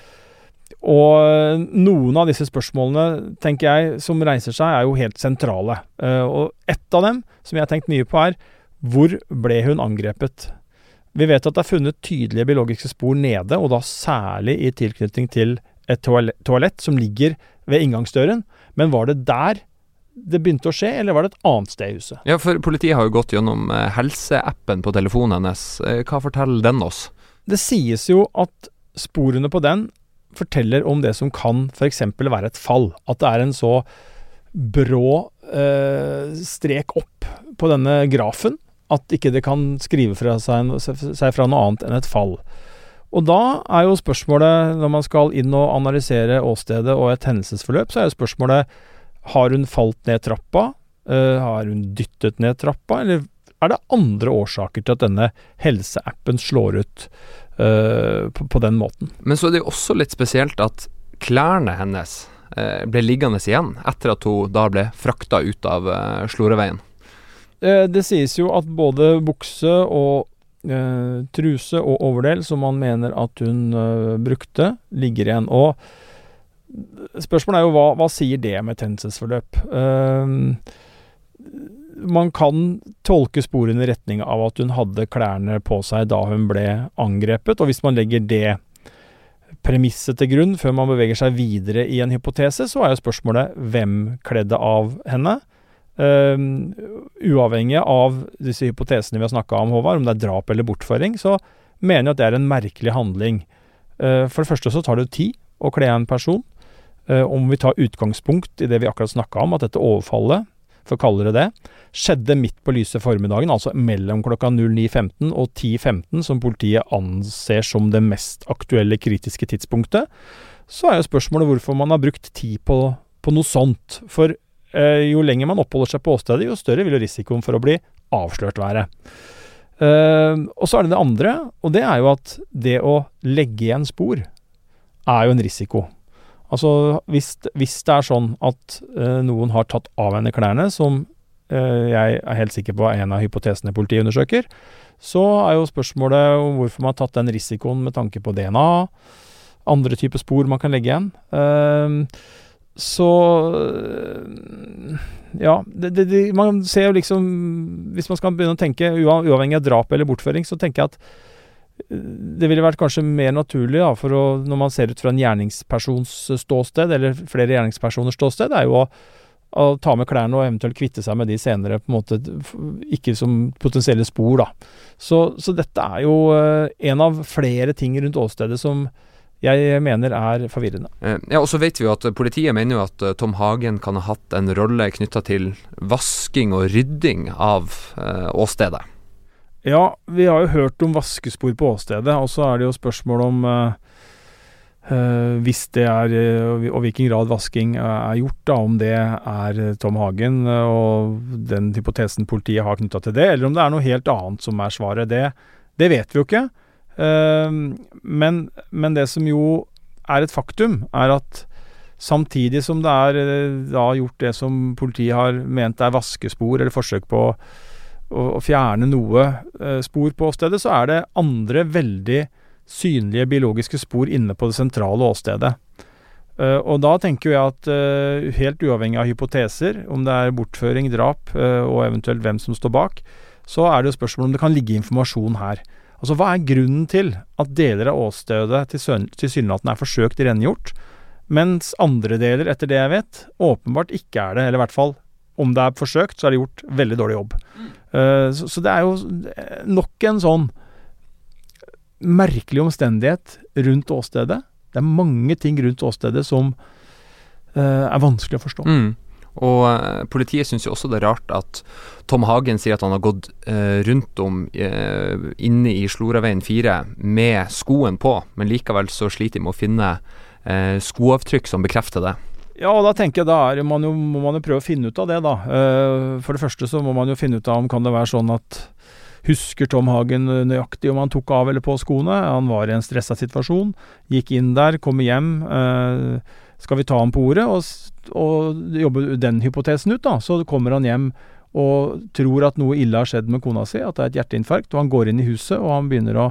og noen av disse spørsmålene, tenker jeg, som reiser seg, er jo helt sentrale. Uh, og ett av dem, som jeg har tenkt mye på, er hvor ble hun angrepet? Vi vet at det er funnet tydelige biologiske spor nede, og da særlig i tilknytning til et toalett, toalett som ligger ved inngangsdøren. Men var det der det begynte å skje, eller var det et annet sted i huset? Ja, for Politiet har jo gått gjennom eh, helseappen på telefonen hennes. Eh, hva forteller den oss? Det sies jo at sporene på den forteller om det som kan f.eks. være et fall. At det er en så brå eh, strek opp på denne grafen at ikke det kan skrive fra seg, seg fra noe annet enn et fall. Og da er jo spørsmålet, når man skal inn og analysere åstedet og et hendelsesforløp, så er jo spørsmålet har hun falt ned trappa? Uh, har hun dyttet ned trappa? Eller er det andre årsaker til at denne helseappen slår ut uh, på, på, den måten? Men så er det jo også litt spesielt at klærne hennes uh, ble liggende igjen etter at hun da ble frakta ut av Sloreveien. det sies jo at både bukse og truse og overdel som man mener at hun brukte, ligger igjen. Og Spørsmålet er jo hva, hva sier det med tennelsesforløp? Uh, man kan tolke sporene i retning av at hun hadde klærne på seg da hun ble angrepet, og hvis man legger det premisset til grunn før man beveger seg videre i en hypotese, så er jo spørsmålet hvem kledde av henne? Uh, uavhengig av disse hypotesene vi har snakka om, Håvard, om det er drap eller bortføring, så mener jeg at det er en merkelig handling. Uh, for det første så tar det tid å kle en person. Eh, om vi tar utgangspunkt i det vi akkurat snakka om, at dette overfallet, for å kalle det det, skjedde midt på lyse formiddagen, altså mellom klokka 09.15 og 10.15, som politiet anser som det mest aktuelle kritiske tidspunktet, så er jo spørsmålet hvorfor man har brukt tid på, på noe sånt. For eh, jo lenger man oppholder seg på åstedet, jo større vil jo risikoen for å bli avslørt være. Eh, og så er det det andre, og det er jo at det å legge igjen spor er jo en risiko. Altså, hvis, hvis, det er sånn at uh, noen har tatt av henne klærne, som uh, jeg er helt sikker på er en av hypotesene politiet undersøker, så er jo spørsmålet om hvorfor man har tatt den risikoen med tanke på DNA, andre typer spor man kan legge igjen. Uh, så ja, det, det, det, man ser jo liksom Hvis man skal begynne å tenke uavhengig av drap eller bortføring, så tenker jeg at det ville vært kanskje mer naturlig, da, for å, når man ser ut fra en gjerningspersons ståsted, eller flere gjerningspersoners ståsted, er jo å, å ta med klærne og eventuelt kvitte seg med de senere, på en måte ikke som potensielle spor, da. Så, så dette er jo uh, en av flere ting rundt åstedet som jeg mener er forvirrende. Eh, ja, og så vet vi jo at Politiet mener jo at Tom Hagen kan ha hatt en rolle knytta til vasking og rydding av åstedet. Ja, vi har jo hørt om vaskespor på åstedet, og så er det jo spørsmål om uh, hvis det er, uh, og hvilken grad vasking er gjort, da, om det er Tom Hagen og den hypotesen politiet har knytta til det, eller om det er noe helt annet som er svaret. Det, det vet vi jo ikke. Men, men, det som jo er et faktum, er at samtidig som det er da gjort det som politiet har ment er vaskespor, eller forsøk på å, å fjerne noe eh, spor på åstedet, så er det andre veldig synlige biologiske spor inne på det sentrale åstedet. Eh, og da tenker jeg at eh, helt uavhengig av hypoteser, om det er bortføring, drap uh, og eventuelt hvem som står bak, så er det jo spørsmål om det kan ligge informasjon her. Altså Hva er grunnen til at deler av åstedet tilsynelatende er forsøkt rengjort, mens andre deler, etter det jeg vet, åpenbart ikke er det, eller i hvert fall om det er forsøkt, så er det gjort veldig dårlig jobb. så, så det er jo nok en sånn merkelig omstendighet rundt åstedet. Det er mange ting rundt åstedet som uh, er vanskelig å forstå. Mm. Og uh, politiet syns jo også det er rart at Tom Hagen sier at han har gått uh, rundt om inne i Sloraveien 4 med skoen på, men likevel så sliter de med å finne skoavtrykk som bekrefter det. Ja, og da tenker jeg da man jo, må man jo prøve å finne ut av det, da. For det første så må man jo finne ut av om kan det være sånn at Husker Tom Hagen nøyaktig om han tok av eller på skoene? Han var i en stressa situasjon. Gikk inn der, kommer hjem. Eh, skal vi ta ham på ordet og, og jobbe den hypotesen ut, da? Så kommer han hjem og tror at noe ille har skjedd med kona si, at det er et hjerteinfarkt. Og han går inn i huset, og han begynner å,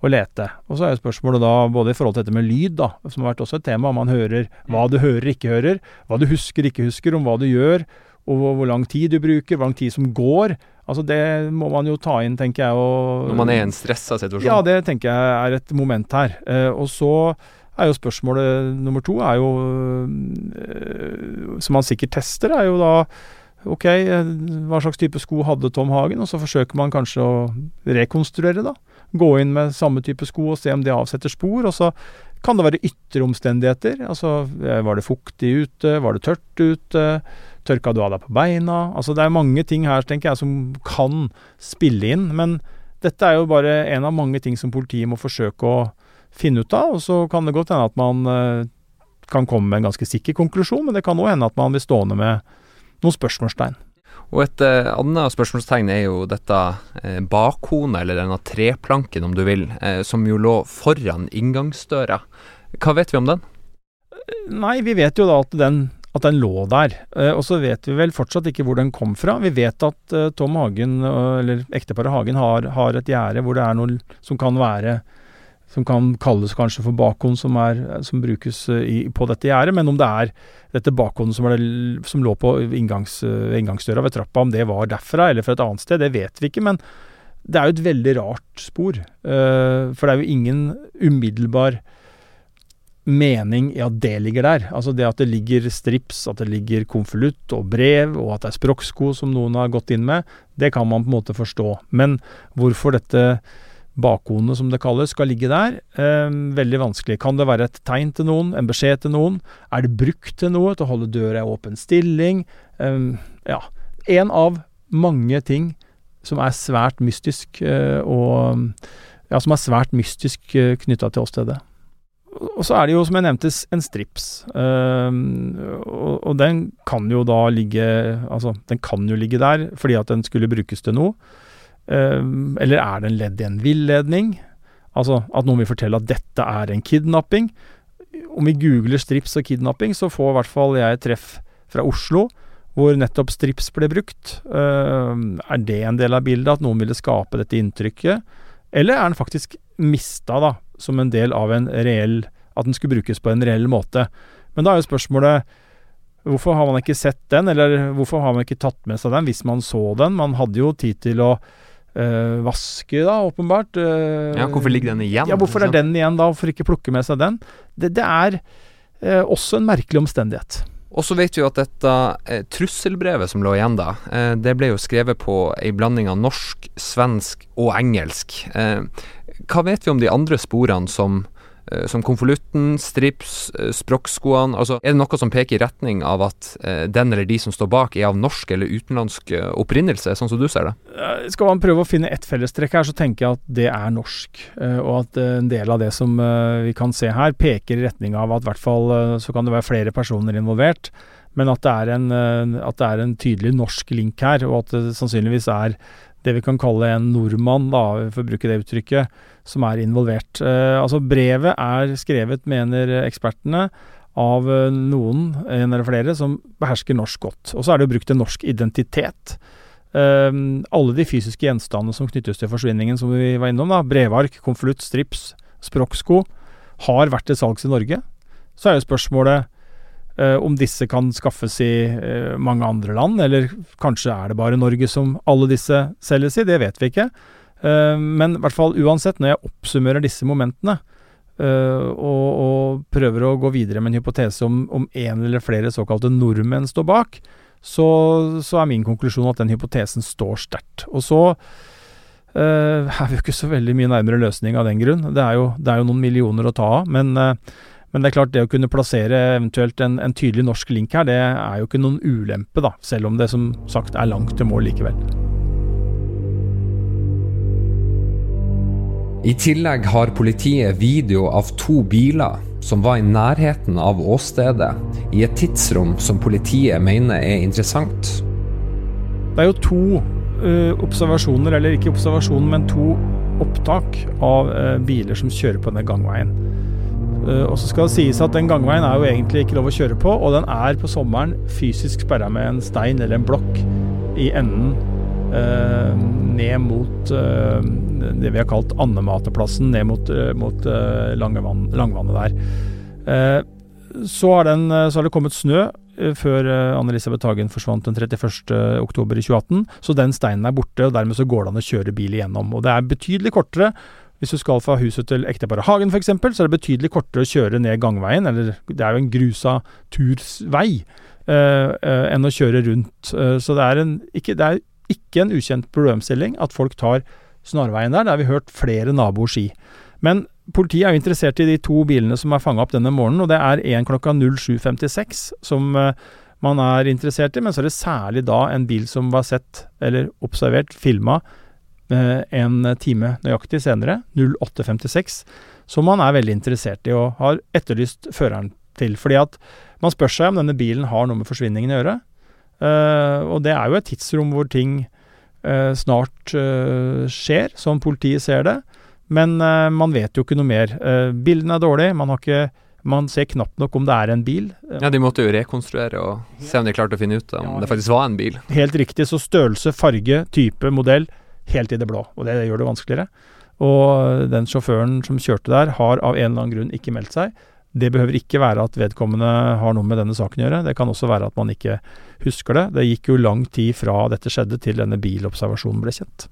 å lete. Og så er jo spørsmålet da, både i forhold til dette med lyd, da, som har vært også et tema, om man hører hva du hører, ikke hører, hva du husker, ikke husker, om hva du gjør, og hvor lang tid du bruker, hvor lang tid som går. Altså Det må man jo ta inn, tenker jeg. Og, Når man er i en stressa situasjon? Ja, det tenker jeg er et moment her. Eh, og så er jo spørsmålet nummer to er jo eh, Som man sikkert tester, er jo da Ok, eh, hva slags type sko hadde Tom Hagen? Og så forsøker man kanskje å rekonstruere, da. Gå inn med samme type sko og se om det avsetter spor. Og så kan det være ytre omstendigheter. Altså, eh, var det fuktig ute? Var det tørt ute? Tørka du av deg på beina? Altså det er mange ting her tenker jeg, som kan spille inn. Men dette er jo bare en av mange ting som politiet må forsøke å finne ut av. Og så kan det godt hende at man eh, kan komme med en ganske sikker konklusjon, men det kan òg hende at man blir stående med noen spørsmålstegn. Og et eh, annet spørsmålstegn er jo dette eh, bakhone, eller denne treplanken om du vil, eh, som jo lå foran inngangsdøra. Hva vet vi om den? Nei, vi vet jo da at den at den lå der. Eh, og så vet vi vel fortsatt ikke hvor den kom fra. Vi vet at eh, Tom Hagen, eller ekteparet Hagen, har, har et gjerde hvor det er noe som kan være som kan kalles kanskje for bakhånd, som, som brukes eh, i, på dette gjerdet. Men om det er dette bakhånden som, som, lå på inngangs, inngangsdøra ved trappa, om det var derfra eller fra et annet sted, det vet vi ikke. Men det er jo et veldig rart spor. Uh, for det er jo ingen umiddelbar mening i at det ligger der. Altså det at det ligger strips, at det ligger konvolutt og brev, og at det er språksko som noen har gått inn med, det kan man på en måte forstå. Men hvorfor dette bakhodet, som det kalles, skal ligge der, eh, veldig vanskelig. Kan det være et tegn til noen, en beskjed til noen? Er det brukt til noe, til å holde døra i åpen stilling? Eh, ja. En av mange ting som er svært mystisk, eh, og ja, som er svært mystisk eh, knytta til åstedet. Og så er det jo, som jeg nevnte, en strips. Og, og, den kan jo da ligge Altså, den kan jo ligge der fordi at den skulle brukes til noe. Uh, eller er den ledd i en villedning? Altså at noen vil fortelle at dette er en kidnapping. Om vi googler strips og kidnapping, så får i hvert fall jeg treff fra Oslo hvor nettopp strips ble brukt. Uh, er det en del av bildet, at noen ville skape dette inntrykket? Eller er den faktisk mista, da, som en del av en reell At den skulle brukes på en reell måte. Men da er jo spørsmålet Hvorfor har man ikke sett den, eller hvorfor har man ikke tatt med seg den hvis man så den? Man hadde jo tid til å øh, vaske, da, åpenbart. Uh, ja, hvorfor ligger den igjen? Ja, hvorfor er den igjen da? Hvorfor ikke plukke med seg den? Det, det er uh, også en merkelig omstendighet. Og så vet vi jo at dette eh, trusselbrevet som lå igjen da, eh, det ble jo skrevet på ei blanding av norsk, svensk og engelsk. Eh, hva vet vi om de andre sporene som, som konvolutten, strips, eh, språkskoene? Altså, er det noe som peker i retning av at eh, den eller de som står bak, er av norsk eller utenlandsk opprinnelse, sånn som du ser det? Skal man prøve å finne ett fellestrekk her, så tenker jeg at det er norsk. Og at en del av det som vi kan se her, peker i retning av at i hvert fall så kan det være flere personer involvert. Men at det, er en, at det er en tydelig norsk link her, og at det sannsynligvis er det vi kan kalle en nordmann, da, for å bruke det uttrykket, som er involvert. Eh, altså Brevet er skrevet, mener ekspertene, av eh, noen, en eller flere, som behersker norsk godt. Og så er det jo brukt en norsk identitet. Um, alle de fysiske gjenstandene som knyttes til forsvinningen, som vi var innom, da, brevark, konvolutt, strips, språksko, har vært til salgs i Norge. Så er jo spørsmålet uh, om disse kan skaffes i uh, mange andre land, eller kanskje er det bare Norge som alle disse selges i, det vet vi ikke. Eh, men i hvert fall uansett, når jeg oppsummerer disse momentene, eh, og, og, prøver å gå videre med en hypotese om, om en eller flere såkalte nordmenn står bak, så, så er min konklusjon at den hypotesen står sterkt. Og så Uh, er vi jo ikke så veldig mye nærmere løsning av den grunn. Det er jo, det er jo noen millioner å ta av. Men, uh, men, det er klart, det å kunne plassere eventuelt en, en, tydelig norsk link her, det er jo ikke noen ulempe, da. Selv om det som sagt er langt til mål likevel. I tillegg har politiet video av to biler som var i nærheten av åstedet, i et tidsrom som politiet mener er interessant. Det er jo to uh, observasjoner, eller ikke observasjoner, men to opptak av uh, biler som kjører på denne gangveien. Uh, og så skal det sies at den gangveien er jo egentlig ikke lov å kjøre på, og den er på sommeren fysisk sperra med en stein eller en blokk i enden ned mot det vi har kalt Andemateplassen, ned mot, mot Langvann, Langvannet der. Så har, den, så har, det kommet snø Eh, før eh, Anne-Elisabeth Hagen forsvant den 31.10.2018. Så den steinen er borte, og dermed så går det an å kjøre bil igjennom. Og det er betydelig kortere. Hvis du skal fra huset til ekteparet Hagen f.eks., så er det betydelig kortere å kjøre ned gangveien, eller det er jo en grusa tursvei, eh, eh, enn å kjøre rundt. Eh, så det er, en, ikke, det er ikke en ukjent problemstilling at folk tar snarveien der. Det har vi hørt flere naboer si. Men Politiet er jo interessert i de to bilene som er fanga opp denne morgenen, og det er én klokka 07.56 som uh, man er interessert i, men så er det særlig da en bil som var sett, eller observert, filma uh, en time nøyaktig senere, 08.56, som man er veldig interessert i og har etterlyst føreren til. Fordi at man spør seg om denne bilen har noe med forsvinningen å gjøre. Uh, og det er jo et tidsrom hvor ting snart skjer, som politiet ser det. Men uh, man vet jo ikke noe mer. Uh, bildene er dårlige. Man, ikke, man ser knapt nok om det er en bil. Ja, De måtte jo rekonstruere og se om de klarte å finne ut om ja, det faktisk var en bil. Helt riktig. Så størrelse, farge, type, modell helt i det blå. Og det gjør det vanskeligere. Og den sjåføren som kjørte der, har av en eller annen grunn ikke meldt seg. Det behøver ikke være at vedkommende har noe med denne saken å gjøre. Det kan også være at man ikke husker det. Det gikk jo lang tid fra dette skjedde til denne bilobservasjonen ble kjent.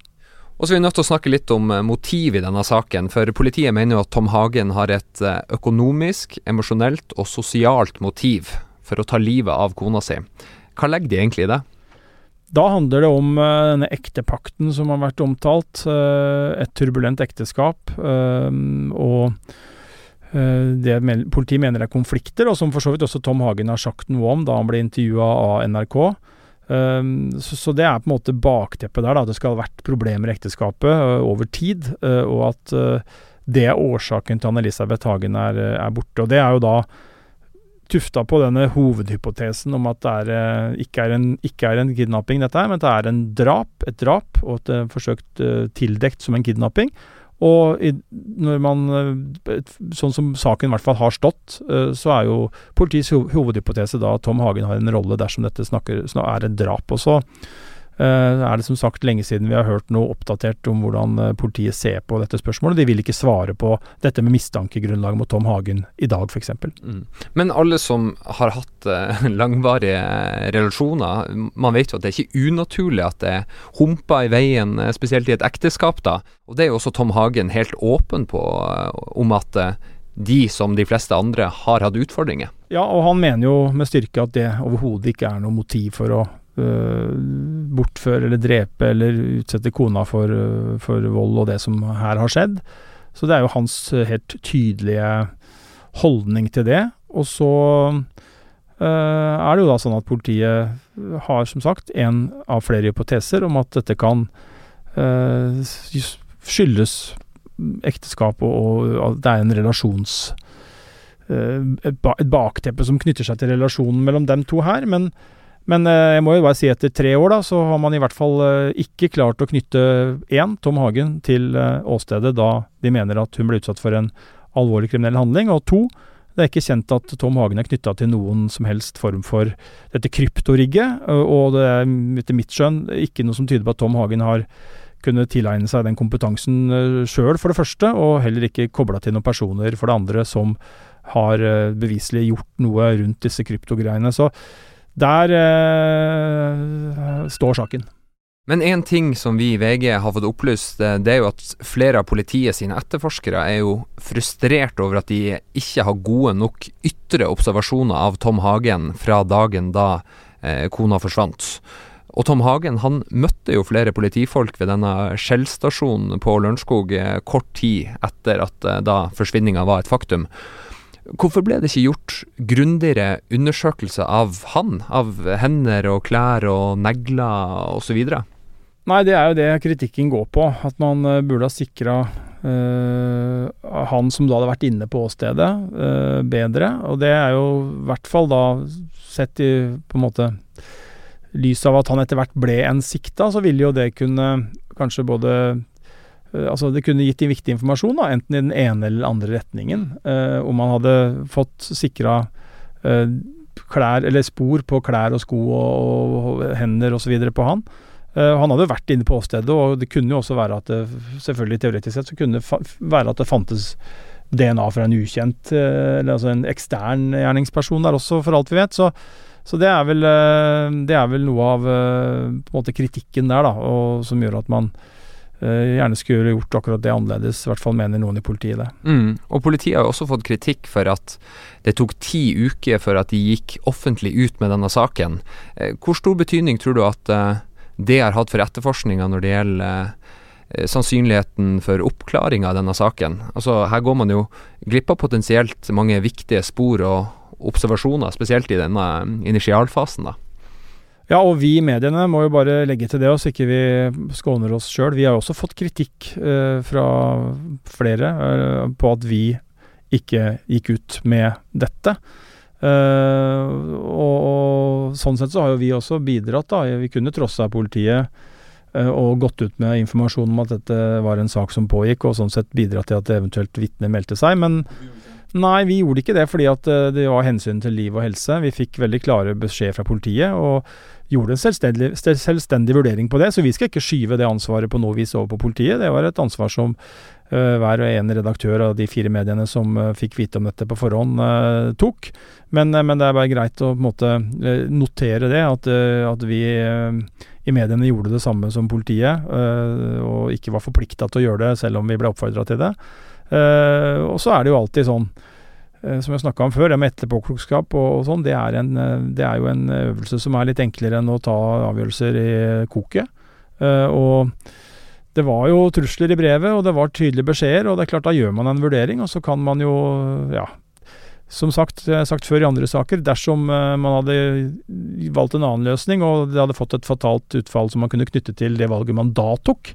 Og så er vi nødt til å snakke litt om eh, motiv i denne saken, for politiet mener jo at Tom Hagen har et eh, økonomisk, emosjonelt og sosialt motiv for å ta livet av kona si. Hva legger de egentlig i det? Da handler det om uh, denne ektepakten som har vært omtalt. Et turbulent ekteskap. Og det politiet mener er konflikter, og som for så vidt også Tom Hagen har sagt noe om da han ble intervjua av NRK. Um, så, det er på en måte bakteppet der, da. Det skal ha vært problemer i ekteskapet uh, over tid, uh, og at det er årsaken til at Elisabeth Hagen er, er, borte. Og det er jo da tufta på denne hovedhypotesen om at det er, ikke, er en, ikke, er en, kidnapping, dette her, men at det er en drap, et drap, og er forsøkt tildekt som en kidnapping. Og i, når man eh, Sånn som saken i hvert fall har stått, eh, så er jo politiets hovedhypotese da at Tom Hagen har en rolle dersom dette snakker, er et drap. Og så Uh, er det som sagt lenge siden vi har hørt noe oppdatert om hvordan uh, politiet ser på dette spørsmålet. De vil ikke svare på dette med mistankegrunnlag mot Tom Hagen i dag, f.eks. Mm. Men alle som har hatt uh, langvarige relasjoner, man vet jo at det er ikke unaturlig at det humper i veien, spesielt i et ekteskap. da. Og det er jo også Tom Hagen helt åpen på om at de, som de fleste andre, har hatt utfordringer. Ja, og han mener jo med styrke at det overhodet ikke er noe motiv for å bortføre eller drepe eller utsette kona for, uh, for, vold og det som her har skjedd. Så det er jo hans helt tydelige holdning til det. Og så uh, er det jo da sånn at politiet har som sagt en av flere hypoteser om at dette kan skyldes ekteskap og, og det er en relasjons et bakteppe som knytter seg til relasjonen mellom dem to her. Men men eh, jeg må jo bare si etter tre år, da, så har man i hvert fall eh, ikke klart å knytte én, Tom Hagen, til eh, åstedet da de mener at hun ble utsatt for en alvorlig kriminell handling, og to, det er ikke kjent at Tom Hagen er knytta til noen som helst form for dette kryptorigget, og det er etter mitt skjønn ikke noe som tyder på at Tom Hagen har kunne tilegne seg den kompetansen sjøl, for det første, og heller ikke kobla til noen personer, for det andre, som har beviselig gjort noe rundt disse kryptogreiene. Så der eh, står saken. Men én ting som vi i VG har fått opplyst, eh, det er jo at flere av politiet sine etterforskere er jo frustrert over at de ikke har gode nok ytre observasjoner av Tom Hagen fra dagen da eh, kona forsvant. Og Tom Hagen han møtte jo flere politifolk ved denne Shell-stasjonen på Lørenskog eh, kort tid etter at eh, da forsvinninga var et faktum. Hvorfor ble det ikke gjort grundigere undersøkelse av han? Av hender og klær og negler osv.? Nei, det er jo det kritikken går på. At man uh, burde ha sikra uh, eh, han som da hadde vært inne på åstedet, uh, bedre. Og det er jo i hvert fall da sett i på en måte lys av at han etter hvert ble en sikta, så ville jo det kunne kanskje både Altså det kunne gitt viktig informasjon, da, enten i den ene eller den andre retningen. om man hadde fått sikra klær, eller spor på klær og sko og, og hender osv. på han. Eh, han hadde vært inne på åstedet, og det kunne jo også være at det, selvfølgelig teoretisk sett så kunne det være at det fantes DNA fra en ukjent, uh, eller altså en ekstern gjerningsperson der også, for alt vi vet. Så, så det, er vel, uh, det er vel noe av på en måte kritikken der, da, og, som gjør at man gjerne skulle gjort akkurat det annerledes. I hvert fall mener noen i politiet det. Mm. Og politiet har jo også fått kritikk for at det tok ti uker før at de gikk offentlig ut med denne saken. Hvor stor betydning tror du at det har hatt for etterforskninga når det gjelder eh, sannsynligheten for oppklaring av denne saken. Altså, her går man jo glipp av potensielt mange viktige spor og observasjoner, spesielt i denne initialfasen. da. Ja, og vi i mediene må jo bare legge til det, så ikke vi skåner oss sjøl. Vi har jo også fått kritikk eh, fra flere eh, på at vi ikke gikk ut med dette. Eh, og, og, sånn sett så har jo vi også bidratt, da. Vi kunne trossa politiet uh, og gått ut med informasjon om at dette var en sak som pågikk, og sånn sett bidratt til at eventuelt vitner meldte seg. Men nei, vi gjorde ikke det fordi at uh, det var hensyn til liv og helse. Vi fikk veldig klare beskjed fra politiet. og gjorde en selvstendig, selvstendig vurdering på det, så vi skal ikke skyve det ansvaret på noe vis over på politiet. Det var et ansvar som uh, hver og en redaktør av de fire mediene som uh, fikk vite om dette på forhånd, uh, tok. Men, men, det er bare greit å måte notere det, at, at vi i mediene gjorde det samme som politiet, og ikke var forplikta til å gjøre det selv om vi ble oppfordra til det. og så er det jo alltid sånn, som jeg snakka om før, det med etterpåklokskap og, og sånn, det, det, er jo en øvelse som er litt enklere enn å ta avgjørelser i koket. og det var jo trusler i brevet, og det var tydelige beskjeder, og det er klart da gjør man en vurdering, og så kan man jo, ja Som sagt, jeg har sagt før i andre saker, dersom man hadde valgt en annen løsning, og det hadde fått et fatalt utfall som man kunne knytte til det valget man da tok,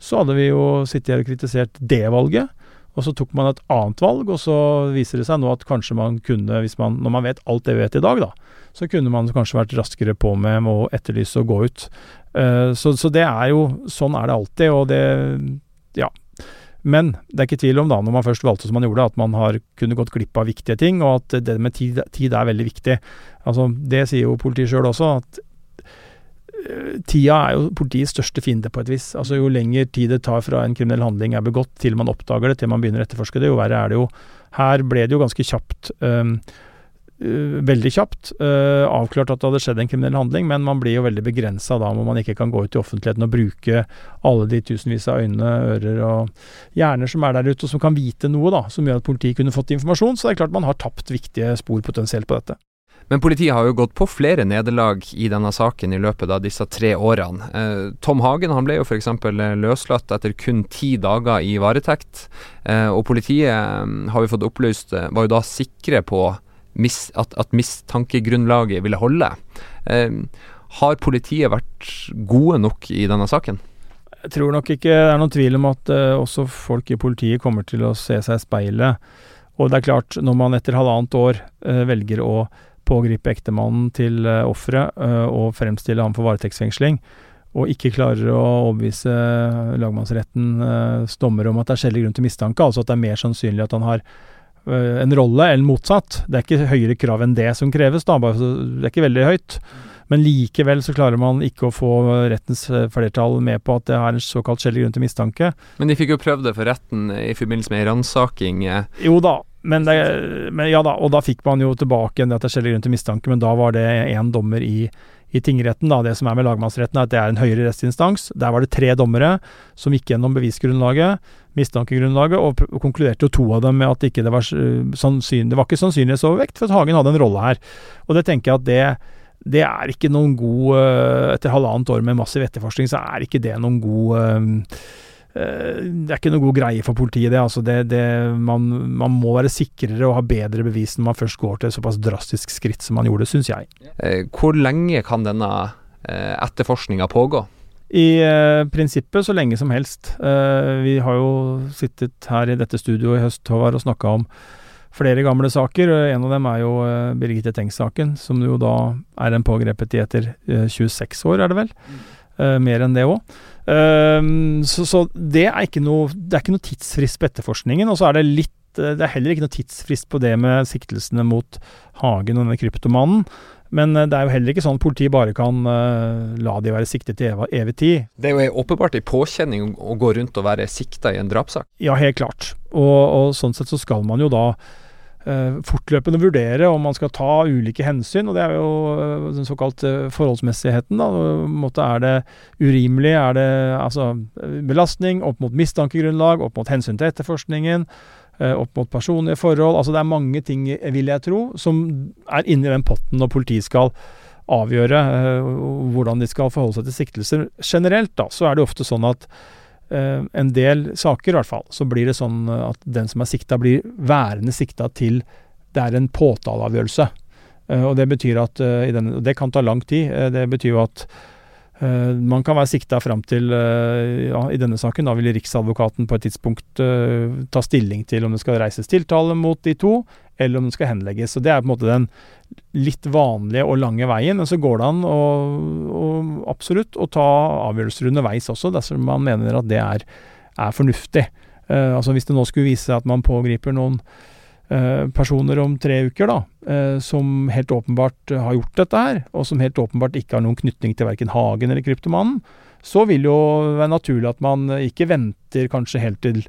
så hadde vi jo sittet her og kritisert det valget. Og så tok man et annet valg, og så viser det seg nå at kanskje man kunne, hvis man, når man vet alt det vi vet i dag, da, så kunne man kanskje vært raskere på med å etterlyse og gå ut. Uh, så, så, det er jo Sånn er det alltid, og det Ja. Men det er ikke tvil om, da, når man først valgte som man gjorde, at man har kunne gått glipp av viktige ting, og at det med tid, tid er veldig viktig. Altså, det sier jo politiet sjøl også, at tida er jo politiets største fiende på et vis. Altså Jo lenger tid det tar fra en kriminell handling er begått til man oppdager det, til man begynner å etterforske det, jo verre er det jo. Her ble det jo ganske kjapt øh, veldig kjapt øh, avklart at det hadde skjedd en kriminell handling, men man blir jo veldig begrensa da, hvor man ikke kan gå ut i offentligheten og bruke alle de tusenvis av øyne, ører og hjerner som er der ute, og som kan vite noe, da, som gjør at politiet kunne fått informasjon. Så det er klart man har tapt viktige spor potensielt på dette. Men politiet har jo gått på flere nederlag i denne saken i løpet av disse tre årene. Eh, Tom Hagen han ble jo f.eks. løslatt etter kun ti dager i varetekt. Eh, og politiet, eh, har vi fått opplyst, var jo da sikre på at, mistankegrunnlaget ville holde. Eh, har politiet vært gode nok i denne saken? Jeg tror nok ikke det er noen tvil om at også folk i politiet kommer til å se seg i speilet. Og det er klart, når man etter halvannet år velger å pågripe ektemannen til uh, offeret uh, og fremstille ham for varetektsfengsling, og ikke klarer å overbevise lagmannsrettens dommer om at det er skjellig grunn til mistanke, altså at det er mer sannsynlig at han har Eh, en rolle, eller motsatt. Det er ikke høyere krav enn det som kreves, da, det er ikke veldig høyt. Men likevel så klarer man ikke å få rettens flertall med på at det er en såkalt skjellig grunn til mistanke. Men de fikk jo prøvd det for retten i forbindelse med ransaking. Jo da, men, det, men, ja da, og da fikk man jo tilbake igjen at det er skjellig grunn til mistanke, men da var det én dommer i i tingretten, da, det som er med lagmannsretten, er at det er en høyere rettsinstans. Der var det tre dommere som gikk gjennom bevisgrunnlaget, mistankegrunnlaget, og, og konkluderte jo to av dem med at ikke det, var sannsynlig, det var ikke sannsynlighetsovervekt for at Hagen hadde en rolle her. Og det tenker jeg at det det er ikke noen god eh, Etter halvannet år med massiv etterforskning, så er ikke det noen god Eh, det er ikke noe god greie for politiet, det. Altså det, det man, man, må være sikrere og ha bedre bevis når man først går til et såpass drastisk skritt som man gjorde, syns jeg. Eh, hvor lenge kan denne eh, etterforskninga pågå? I eh, prinsippet så lenge som helst. Eh, vi har jo sittet her i dette studioet i høst Håvard, og snakka om flere gamle saker. En av dem er jo eh, Birgitte Tengs-saken, som jo da er en pågrepet i etter 26 år, er det vel. Mm. mer enn det òg. Um, så, så, det er ikke noe Det er ikke noe tidsfrist på etterforskningen. Og så er det litt eh, Det er heller ikke noe tidsfrist på det med siktelsene mot Hagen og denne kryptomannen. Men eh, det er jo heller ikke sånn at politiet bare kan uh, la de være siktet til evig, evig tid. Det er jo åpenbart en påkjenning å gå rundt og være sikta i en drapssak? Ja, helt klart. Og, og sånn sett så skal man jo da fortløpende vurdere om man skal ta ulike hensyn, og det er jo eh, den såkalt forholdsmessigheten. da, Er det urimelig? Er det altså belastning opp mot mistankegrunnlag, opp mot hensyn til etterforskningen? Eh, opp mot personlige forhold. altså Det er mange ting, vil jeg tro, som er inni den potten når politiet skal avgjøre hvordan de skal forholde seg til siktelser. Generelt da, så er det ofte sånn at Eh, en del saker, i hvert fall, så blir det sånn at den som er sikta, blir værende sikta til det er en påtaleavgjørelse. Eh, og det betyr at eh, denne, Det kan ta lang tid. det betyr jo at man kan være sikta fram til uh, ja, I denne saken da vil Riksadvokaten på et tidspunkt uh, ta stilling til om det skal reises tiltale mot de to, eller om det skal henlegges. Så Det er på en måte den litt vanlige og lange veien. Men så går det an å, å absolutt å ta avgjørelser underveis også, dersom man mener at det er, er fornuftig. altså Hvis det nå skulle vise seg at man pågriper noen Eh, personer om tre uker da, eh, som helt åpenbart har gjort dette her, og som helt åpenbart ikke har noen knytning til verken Hagen eller Kryptomannen, så vil jo være naturlig at man ikke venter kanskje helt til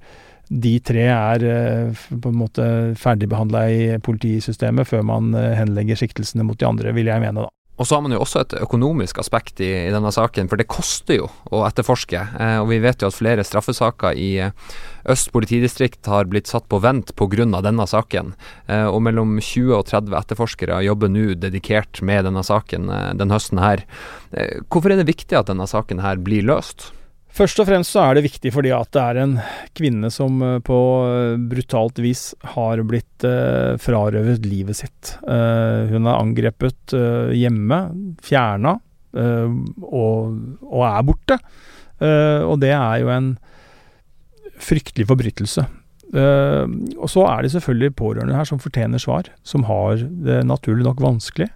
de tre er eh, på en måte ferdigbehandla i politisystemet før man henlegger siktelsene mot de andre, vil jeg mene, da. Og så har man jo også et økonomisk aspekt i, i denne saken, for det koster jo å etterforske. Eh, og vi vet jo at flere straffesaker i eh, Øst politidistrikt har blitt satt på vent pga. denne saken. Eh, og mellom 20 og 30 etterforskere jobber nå dedikert med denne saken eh, den høsten her. Eh, hvorfor er det viktig at denne saken her blir løst? Først og fremst så er det viktig fordi at det er en kvinne som eh, på eh, brutalt vis har blitt eh, frarøvet livet sitt. Hun er angrepet hjemme, fjerna, og, og, er borte. og det er jo en fryktelig forbrytelse. og så er det selvfølgelig pårørende her som fortjener svar, som har det naturlig nok vanskelig.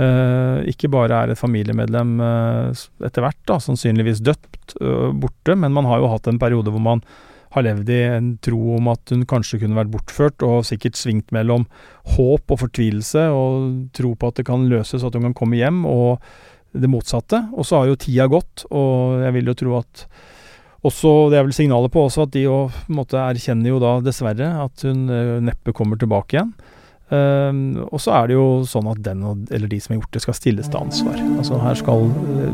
Uh, ikke bare er et familiemedlem uh, etter hvert da, sannsynligvis døpt, uh, borte, men man har jo hatt en periode hvor man har levd i en tro om at hun kanskje kunne vært bortført, og sikkert svingt mellom håp og fortvilelse og tro på at det kan løses, at hun kan komme hjem, og det motsatte. Og så har jo tida gått, og jeg vil jo tro at også, det er vel signalet på også at de jo, på en måte erkjenner jo da dessverre at hun neppe kommer tilbake igjen. Uh, og så er det jo sånn at den eller de som har gjort det, skal stilles til ansvar. Altså her skal uh,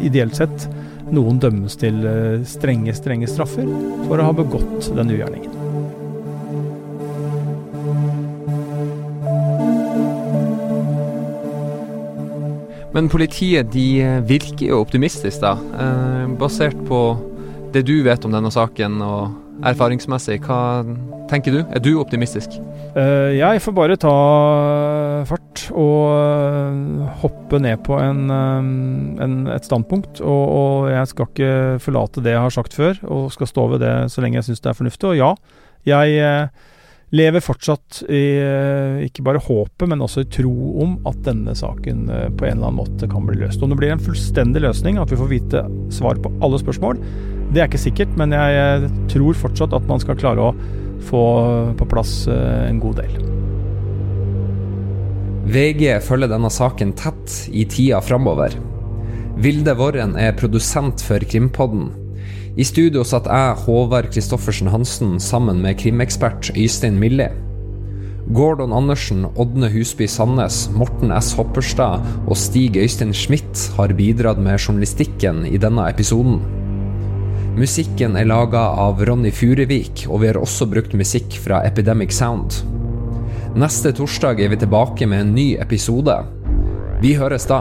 ideelt sett noen dømmes til uh, strenge, strenge straffer for å ha begått den ugjerningen. Men politiet de eh, virker jo optimistisk, da. basert på det du vet om denne saken og erfaringsmessig. Hva tenker du? Er du optimistisk? Uh, jeg får bare ta fart og uh, hoppe ned på en, um, en, et standpunkt. Og, og, jeg skal ikke forlate det jeg har sagt før, og skal stå ved det så lenge jeg syns det er fornuftig. Og ja, jeg lever fortsatt i ikke bare håpet, men også i tro om at denne saken på en eller annen måte kan bli løst. Om det blir en fullstendig løsning, at vi får vite svar på alle spørsmål, det er ikke sikkert, men jeg tror fortsatt at man skal klare å få på plass eh, en god del. VG følger denne saken tett i tida framover. Vilde Worren er produsent for Krimpodden. I studio satt jeg, Håvard Christoffersen Hansen, sammen med krimekspert Øystein Milli. Gordon Andersen, Ådne Husby Sandnes, Morten S. Hopperstad og Stig Øystein Schmidt har bidratt med journalistikken i denne episoden. Musikken er laga av Ronny Furevik, og vi har også brukt musikk fra Epidemic Sound. Neste torsdag er vi tilbake med en ny episode. Vi høres da.